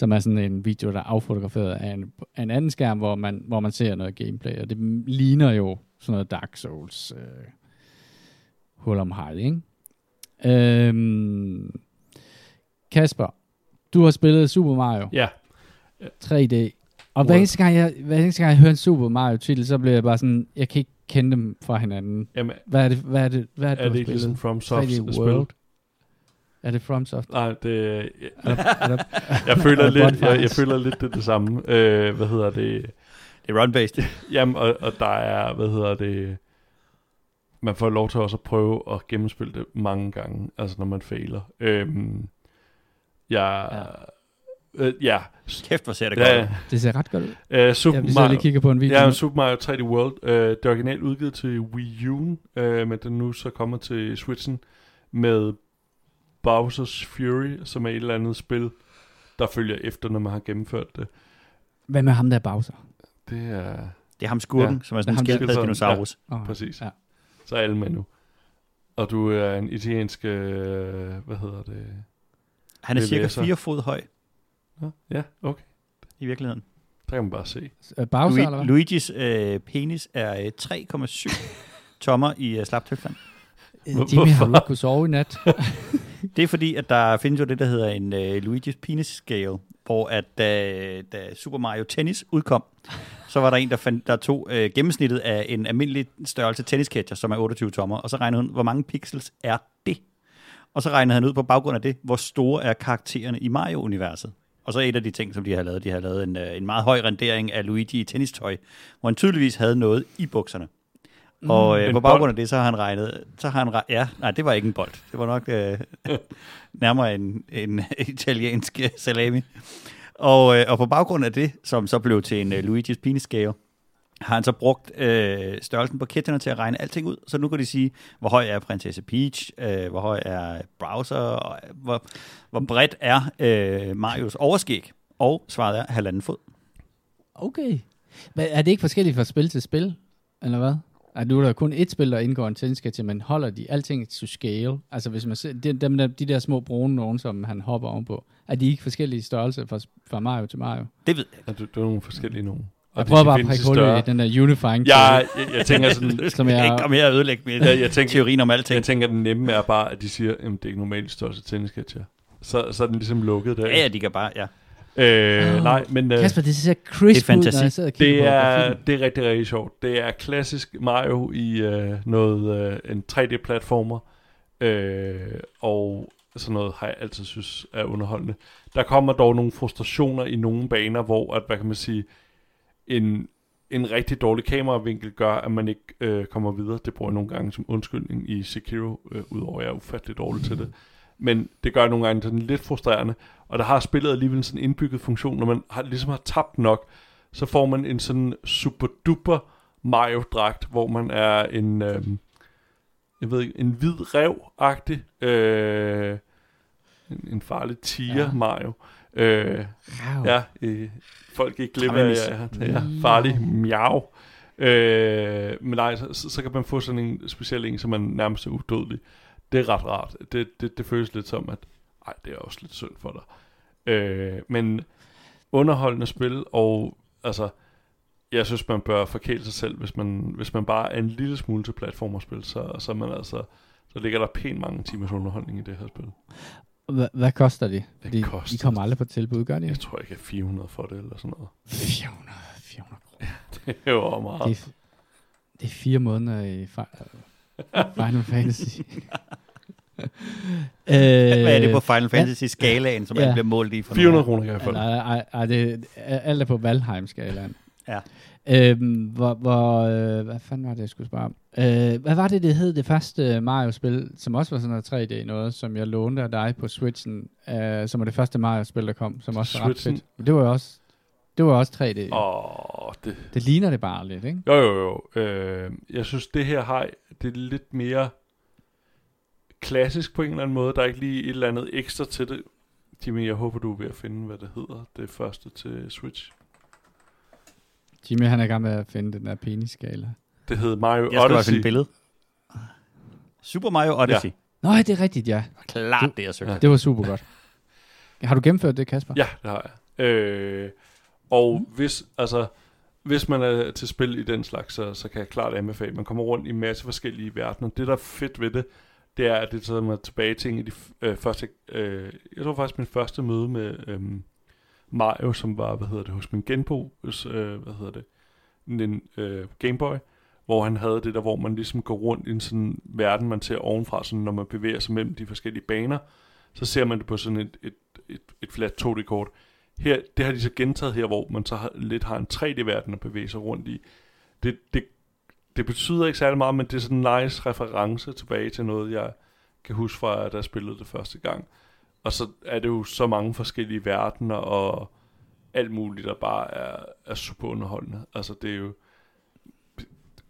som er sådan en video, der er affotograferet af en, af en anden skærm, hvor man, hvor man ser noget gameplay, og det ligner jo sådan noget Dark Souls uh, hul om hej, ikke? Øhm, Kasper, du har spillet Super Mario Ja, 3D. Og hver eneste, gang jeg, hver eneste gang jeg hører en Super Mario titel, så bliver jeg bare sådan, jeg kan ikke kende dem fra hinanden. jamen, Hvad er det, hvad er det, hvad er det, er du det ikke ligesom From Soft 3D spil? Er det FromSoft? Nej, det, jeg, Er der, er der, <laughs> jeg, føler Er lidt, jeg, føler lidt det, det samme. Øh, hvad hedder det? Det er run-based. <laughs> Jamen, og, og der er, hvad hedder det, man får lov til også at prøve at gennemspille det mange gange, altså når man fejler. Øhm, jeg, ja. Øh, ja, Kæft, hvor ser det ja, godt ud. det ser ret godt ud. øh, Super sidder Mario, lige kigger på en video. Ja. Super Mario 3D World. Øh, det er originalt udgivet til Wii U, øh, men den nu så kommer til Switchen med Bowser's Fury, som er et eller andet spil, der følger efter, når man har gennemført det. Hvad med ham der Bowser? Det er Det er ham skurken, Ja. ja. som er sådan en skildpadde dinosaurus. Oh, præcis. Ja. Så er alle med nu. Og du er en italiensk, øh, hvad hedder det? Han er cirka læser. 4 fod høj ja, okay. i virkeligheden. Der kan man bare se. Øh, Bowser, Lui- eller hvad? Luigis øh, penis er øh, 3,7 <laughs> tommer i øh, slaptøfland. Øh, Jimmy, har ikke kunnet sove i nat? <laughs> Det er fordi, at der findes jo det, der hedder en øh, Luigis penis scale, hvor at da, da Super Mario Tennis udkom, så var der en, der, fandt, der tog øh, gennemsnittet af en almindelig størrelse tennisketcher, som er 28 tommer, og så regnede hun, hvor mange pixels er det? Og så regnede han ud på baggrund af det, hvor store er karaktererne i Mario-universet. Og så et af de ting, som de har lavet, de har lavet en, en meget høj rendering af Luigi i tennistøj, hvor han tydeligvis havde noget i bukserne. Og øh, på bold? baggrund af det, så har han regnet, så har han, ja, nej, det var ikke en bold. Det var nok øh, <laughs> nærmere en, en <laughs> italiensk øh, salami. Og, øh, og på baggrund af det, som så blev til en øh, Luigi's penis scale, har han så brugt øh, størrelsen på kætterne til at regne alting ud. Så nu kan de sige, hvor høj er prinsesse Peach, øh, hvor høj er Browser, og øh, hvor, hvor bredt er øh, Marios overskæg. Og svaret er halvanden fod. Okay. Men er det ikke forskelligt fra spil til spil? Eller hvad? Er nu er der kun et spil, der indgår en tennisketcher, men holder de alting to scale? Altså hvis man ser, de, dem der, de der små brune nogen, som han hopper ovenpå, er de ikke forskellige størrelser fra, fra Mario til Mario? Det ved jeg. Det, det er nogle forskellige nogen. Og Jeg prøver bare at prikke i hul i den der unifying. Jeg, jeg, jeg tænker <laughs> sådan, Du Som jeg- ikke komme her og ødelægge min jeg, jeg tænker, teorien om alting. jeg tænker, at den nemme er bare, at de siger, at det er ikke normalt størrelse tennisketcher. Så, så er den ligesom lukket der. Ja, ja, de kan bare, ja. Øh, Åh, nej, men øh, Kasper, det ser crisp Det er ud, når jeg sidder og kigger det på er, grafikken. det er rigtig, rigtig sjovt. Det er klassisk Mario i øh, noget, øh, en 3D-platformer. Øh, og sådan noget har jeg altid synes er underholdende. Der kommer dog nogle frustrationer i nogle baner, hvor, at, hvad kan man sige, en, en rigtig dårlig kameravinkel gør, at man ikke øh, kommer videre. Det bruger jeg nogle gange som undskyldning i Sekiro, øh, udover at jeg er ufattelig dårlig til det. Men det gør nogle gange sådan lidt frustrerende. Og der har spillet alligevel sådan en indbygget funktion, når man har, ligesom har tabt nok, så får man en sådan super duper Mario-dragt, hvor man er en, øh, jeg ved ikke, en hvid rev-agtig, øh, en, en farlig tiger Ja. ja. Mario. Øh, Wow. Ja, øh, folk ikke glip af, ja, det er farlig miau. Øh, men nej, så, så, så kan man få sådan en speciel en, som man nærmest er udødelig. Det er ret rart. Det, det, det føles lidt som, at ej, det er også lidt synd for dig. Øh, men underholdende spil, og altså, jeg synes, man bør forkæle sig selv, hvis man, hvis man bare er en lille smule til platformerspil, så, så man altså så ligger der pænt mange timers underholdning i det her spil. Hvad, hvad koster det? Fordi koster- de kommer aldrig på tilbud, gør de? Jeg tror ikke, jeg er 400 for det, eller sådan noget. 400, 400 kroner. <laughs> Det er jo meget. Det, er- det er fire måneder i Fi- <laughs> Final Fantasy. <laughs> øh, Hvad er det på Final Fantasy-skalaen, som Ja. man bliver målt i for 400 kroner kan jeg få. Nej, nej, nej, det, alt er på Valheim-skalaen. Ja. Øhm, hvor, hvor øh, hvad fanden var det, jeg skulle spørge om? Øh, hvad var det, det hed, det første Mario-spil, som også var sådan noget 3D noget, som jeg lånte af dig på Switchen, øh, som var det første Mario-spil, der kom, som også var ret fedt. Det var jo også, det var også 3D. Oh. Åh, det, Det ligner det bare lidt, ikke? Jo, jo, jo. Øh, jeg synes, det her har, det er lidt mere klassisk på en eller anden måde. Der er ikke lige et eller andet ekstra til det. Jimmy, jeg håber, du er ved at finde, hvad det hedder. Det første til Switch. Jimmy, han er i gang med at finde den der penis-skala. Det hed Mario Jeg skal bare Odyssey. finde et billede. Super Mario Odyssey. Ja. Nå, det er rigtigt, ja. Klart det, jeg søgte. Ja. Det var super godt. Har du gennemført det, Kasper? Ja, det har jeg. Øh, og hvis, altså, hvis man er til spil i den slags, så, så kan jeg klart anbefale, at man kommer rundt i en masse forskellige verdener. Det, der er fedt ved det, det er, at det tager mig tilbage til en af de øh, første... Øh, jeg tror faktisk, min første møde med øh, Mario, som var, hvad hedder det, hos min genbo, hos, øh, hvad hedder det, en øh, Gameboy, hvor han havde det der, hvor man ligesom går rundt i en sådan verden, man ser ovenfra, sådan, når man bevæger sig mellem de forskellige baner, så ser man det på sådan et, et, et, et flat 2D-kort. Her, det har de så gentaget her, hvor man så har, lidt har en 3D-verden at bevæge sig rundt i. Det, det, det betyder ikke særlig meget, men det er sådan en nice reference tilbage til noget, jeg kan huske fra, da jeg spillede det første gang. Og så er det jo så mange forskellige verdener og alt muligt, der bare er, er super underholdende. Altså det er jo...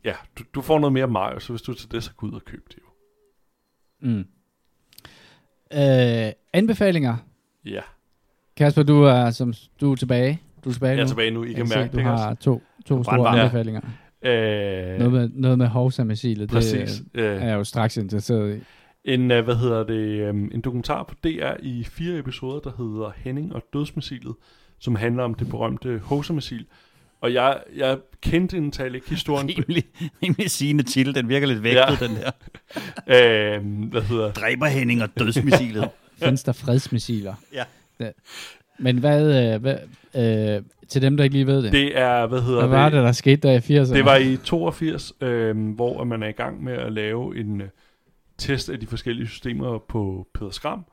Ja, du, du får noget mere Mario, så hvis du til det, så gå ud og køb det jo. Mm. Øh, anbefalinger. Ja, Kasper, du er, som, du er tilbage. Du er tilbage jeg er nu. tilbage nu. I Jeg kan mærke du det, ikke har to, to store brandvarm. anbefalinger. Øh, Noget med, noget med Hovsa-missilet. præcis. Det Øh, er jeg jo straks interesseret i. En, uh, hvad hedder det, um, en dokumentar på DR i fire episoder, der hedder Henning og Dødsmissilet, som handler om det berømte Hoser-missil. Og jeg, jeg kendte en tal ikke historien. Rimelig, rimelig sigende titel. Den virker lidt vægtet, Ja. den der. uh, <laughs> hvad hedder Dræber Henning og dødsmissilet. <laughs> Findes der fredsmissiler? Ja. Det. Men hvad, øh, hvad øh, til dem, der ikke lige ved det, det er, hvad hedder hvad var det? det, der skete der i 80'erne? Det var i 82, øh, hvor man er i gang med at lave en øh, test af de forskellige systemer på Peder Skram.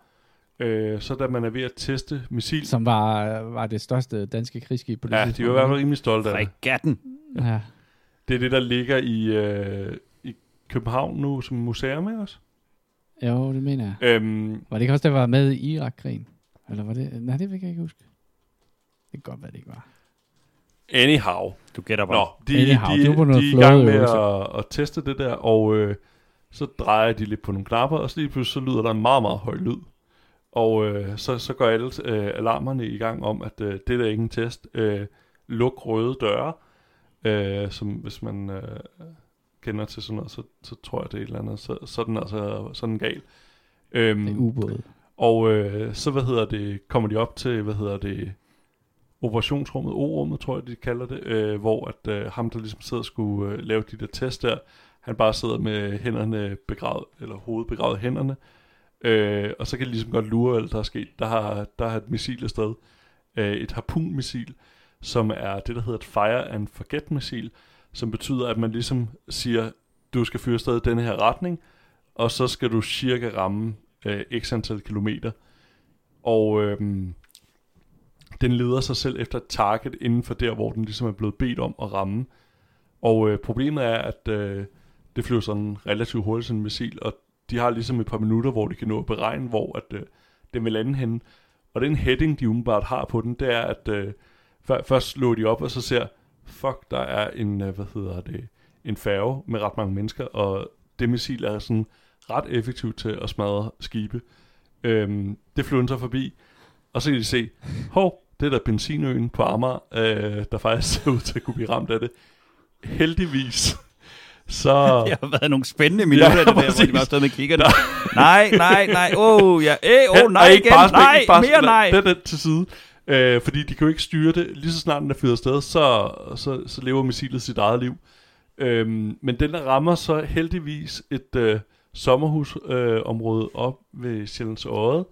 Øh, så da man er ved at teste missil... Som var, var det største danske krigsskib på det Ja, de var i hvert fald rimelig stolte af det. Fregatten. Ja. Det er det, der ligger i, øh, i København nu som museum, ikke også? Jo, det mener jeg. Øhm, Var det ikke også, der var med i Irak-krigen? Eller var det? Nej, det vil jeg ikke huske. Det kan godt være, det ikke var. anyhow. Du gætter bare. Nå, de, Anyhow, de, noget de er i gang med at, at teste det der, og øh, så drejer de lidt på nogle knapper, og så lige pludselig så lyder der en meget, meget høj lyd. Og øh, så, så går alle øh, alarmerne i gang om, at øh, det der er ikke en test. Øh, luk røde døre, øh, som hvis man øh, kender til sådan noget, så, så tror jeg, det er et eller andet. Så, så er den altså sådan gal. Øhm, Det er ubåd og øh, så, hvad hedder det, kommer de op til, hvad hedder det, operationsrummet, O-rummet, tror jeg, de kalder det, øh, hvor at øh, ham, der ligesom sidder og skulle øh, lave de der test der, han bare sidder med hænderne begravet, eller hovedet begravet i hænderne, øh, og så kan de ligesom godt lure, hvad der er sket. Der har, der har et missil afsted, øh, et harpun-missil, som er det, der hedder et fire and forget missil, som betyder, at man ligesom siger, du skal fyre afsted i denne her retning, og så skal du cirka ramme øh, x antal kilometer. Og øh, den leder sig selv efter et target inden for der, hvor den ligesom er blevet bedt om at ramme. Og øh, problemet er, at øh, det flyver sådan relativt hurtigt sådan en missil, og de har ligesom et par minutter, hvor de kan nå at beregne, hvor at, øh, den vil lande henne. Og den heading, de umiddelbart har på den, det er, at øh, før, først lå de op, og så ser, fuck, der er en, øh, hvad hedder det, en færge med ret mange mennesker, og det missil er sådan ret effektivt til at smadre skibe. Øhm, det flyver så forbi, og så kan de se, hov, det er der benzinøen på Amager, øh, der faktisk ser ud til at kunne blive ramt af det. Heldigvis, så... <laughs> Det har været nogle spændende minutter, Ja, det der, hvor præcis. de bare stod med kiggerne. nej, nej, nej, åh, oh, ja, eh, oh, nej igen, bare, nej, bare, mere nej. Den, den til side. Øh, fordi de kan jo ikke styre det. Lige så snart den er fyret afsted, så, så, så lever missilet sit eget liv. Øhm, men den der rammer så heldigvis et øh, sommerhusområde øh, op ved Sjællands Odde,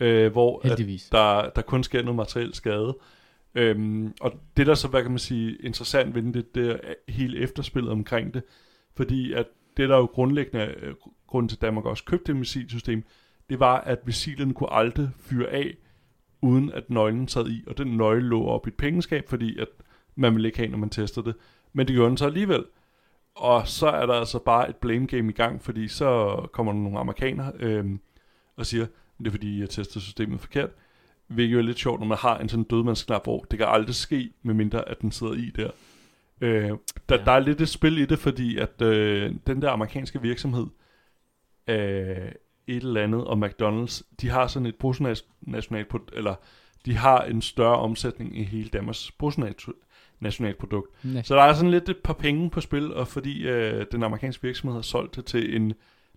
øh, hvor at der, der kun sker noget materiel skade. Øhm, og det der så, hvad kan man sige, interessant ved det, det er hele efterspillet omkring det, fordi at det der er jo grundlæggende øh, grund til, at Danmark også købte det missilsystem, det var, at missilen kunne aldrig fyre af, uden at nøglen sad i, og den nøgle lå op i et pengeskab, fordi at man ville ikke have, når man testede det. Men det gjorde den så alligevel. Og så er der altså bare et blame game i gang, fordi så kommer der nogle amerikanere øhm, og siger, det er fordi, jeg tester systemet forkert. Hvilket jo er lidt sjovt, når man har en sådan dødmandsknap, hvor det kan aldrig ske, medmindre at den sidder i der. Øh, der, Ja. der er lidt et spil i det, fordi at øh, den der amerikanske virksomhed, øh, et eller andet, og McDonald's, de har sådan et bruttonationalprodukt, eller de har en større omsætning i hele Danmarks bruttonationalprodukt. Nej. Så der er sådan lidt et par penge på spil, og fordi øh, den amerikanske virksomhed har solgt det til en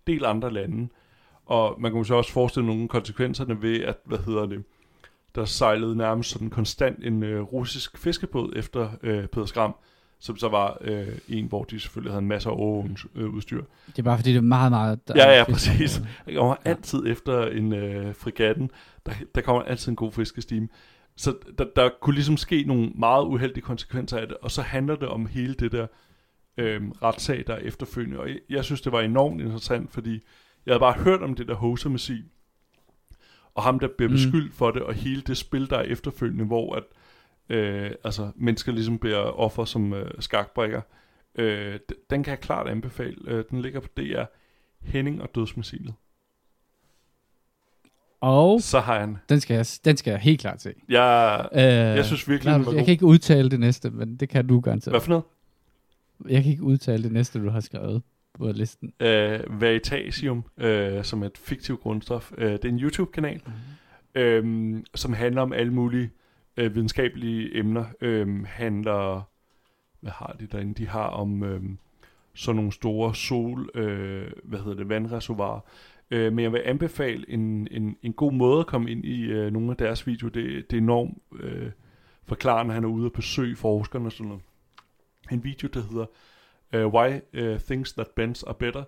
del andre lande. Og man kan måske også forestille nogle konsekvenserne ved, at, hvad hedder det, der sejlede nærmest sådan konstant en øh, russisk fiskebåd efter øh, Peder Skram, som så var øh, en, hvor de selvfølgelig havde en masse af overvågningsudstyr. Det er bare fordi, det er meget, meget... der Ja, ja, præcis. Der kommer Ja. altid efter en øh, frigatten, der, der kommer altid en god fiskestime. Så der, der kunne ligesom ske nogle meget uheldige konsekvenser af det, og så handler det om hele det der øh, retssag, der er efterfølgende. Og jeg, jeg synes, det var enormt interessant, fordi jeg havde bare hørt om det der hosermissil, og ham, der bliver Mm. beskyldt for det, og hele det spil, der er efterfølgende, hvor at, øh, altså, mennesker ligesom bliver offer som øh, skakbrikker. Øh, den kan jeg klart anbefale. Øh, den ligger på DR. Henning og dødsmissilet. Og Så har han. den skal, jeg, den skal jeg helt klart se. Jeg, Øh, jeg synes virkelig, den var jeg god. kan ikke udtale det næste, men det kan du garanteret. Hvad for noget? Jeg kan ikke udtale det næste, du har skrevet på listen. Øh, Veritasium, øh, som er et fiktivt grundstof. Øh, det er en YouTube-kanal, Mhm. øh, som handler om alle mulige øh, videnskabelige emner. Øh, handler, hvad har de derinde? De har om øh, sådan nogle store sol, øh, hvad hedder det, vandreservoirer. Øh, men jeg vil anbefale en, en, en god måde at komme ind i øh, nogle af deres videoer. Det, det er enormt øh, forklarende, han er ude og besøge forskerne og sådan noget. En video, der hedder øh, Why uh, Things That Bends Are Better.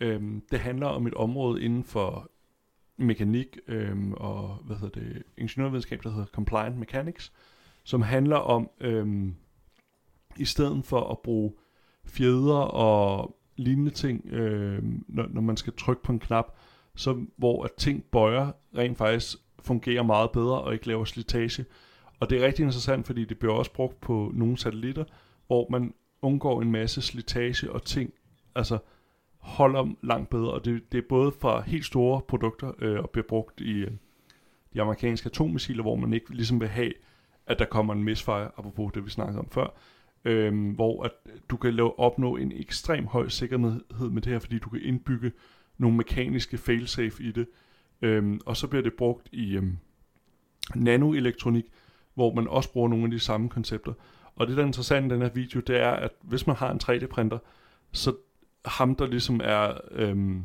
Øh, det handler om et område inden for mekanik øh, og hvad hedder det, ingeniørvidenskab, der hedder Compliant Mechanics, som handler om, øh, i stedet for at bruge fjeder og lignende ting, øh, når, når man skal trykke på en knap, som, hvor at ting bøjer rent faktisk fungerer meget bedre og ikke laver slitage. Og det er rigtig interessant, fordi det bliver også brugt på nogle satellitter, hvor man undgår en masse slitage og ting, altså holder langt bedre. Og det, det er både fra helt store produkter øh, og bliver brugt i øh, de amerikanske atommissiler, hvor man ikke ligesom vil have, at der kommer en misfire, apropos det vi snakkede om før, øh, hvor at du kan lave, opnå en ekstrem høj sikkerhed med det her, fordi du kan indbygge nogle mekaniske failsafe i det. Øhm, og så bliver det brugt i øhm, nanoelektronik, hvor man også bruger nogle af de samme koncepter. Og det, der er interessant i den her video, det er, at hvis man har en 3D-printer, så ham, der ligesom er øhm,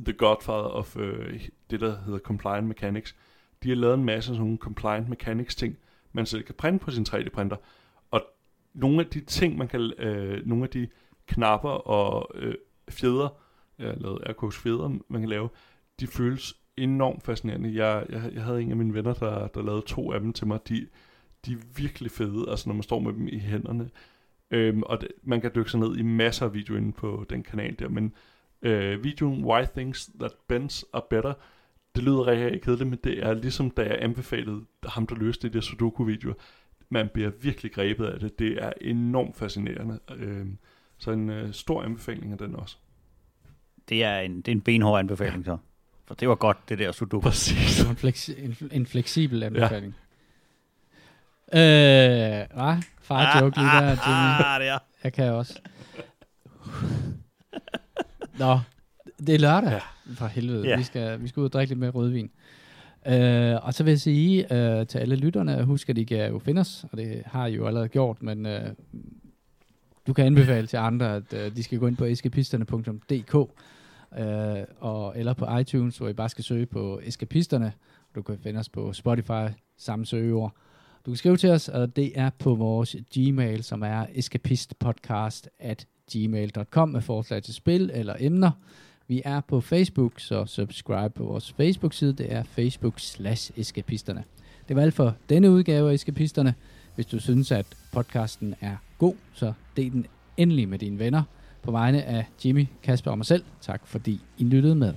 the godfather of øh, det, der hedder compliant mechanics, de har lavet en masse sådan nogle compliant mechanics ting, man selv kan printe på sin 3D-printer. Og nogle af de ting, man kan, øh, nogle af de knapper og øh, fjeder, jeg lavede lavet Airco's man kan lave, de føles enormt fascinerende. Jeg, jeg, jeg havde en af mine venner, der, der lavede to af dem til mig. De, de er virkelig fede, altså når man står med dem i hænderne. Øhm, og det, man kan dykke sig ned i masser af videoer inde på den kanal der, men øh, videoen Why Things That Bends Are Better, det lyder rigtig kedeligt, men det er ligesom da jeg anbefalede ham, der løste det der Sudoku-video. Man bliver virkelig grebet af det. Det er enormt fascinerende. Øh, så en øh, stor anbefaling af den også. Det er en, det er en benhård anbefaling så. For det var godt, det der Sudoku. Præcis. En, flexi- en, en fleksibel anbefaling. Ja. Øh, hvad? Far joke lige der, Jimmy. Ah, det er. Jeg kan også. Nå, det er lørdag. Ja. For helvede. Ja. Vi, skal, vi skal ud og drikke lidt mere rødvin. Øh, og så vil jeg sige øh, til alle lytterne, husk at I kan jo finde os, og det har I jo allerede gjort, men øh, du kan anbefale til andre, at øh, de skal gå ind på eskapisterne.dk øh, og, eller på iTunes, hvor I bare skal søge på Eskapisterne. Du kan finde os på Spotify, samme søgeord. Du kan skrive til os, og det er på vores Gmail, som er eskapistpodcast at gmail.com med forslag til spil eller emner. Vi er på Facebook, så subscribe på vores Facebook-side. Det er facebook slash eskapisterne. Det var alt for denne udgave af Eskapisterne. Hvis du synes, at podcasten er god, så del den endelig med dine venner – på vegne af Jimmy, Kasper og mig selv, tak fordi I lyttede med.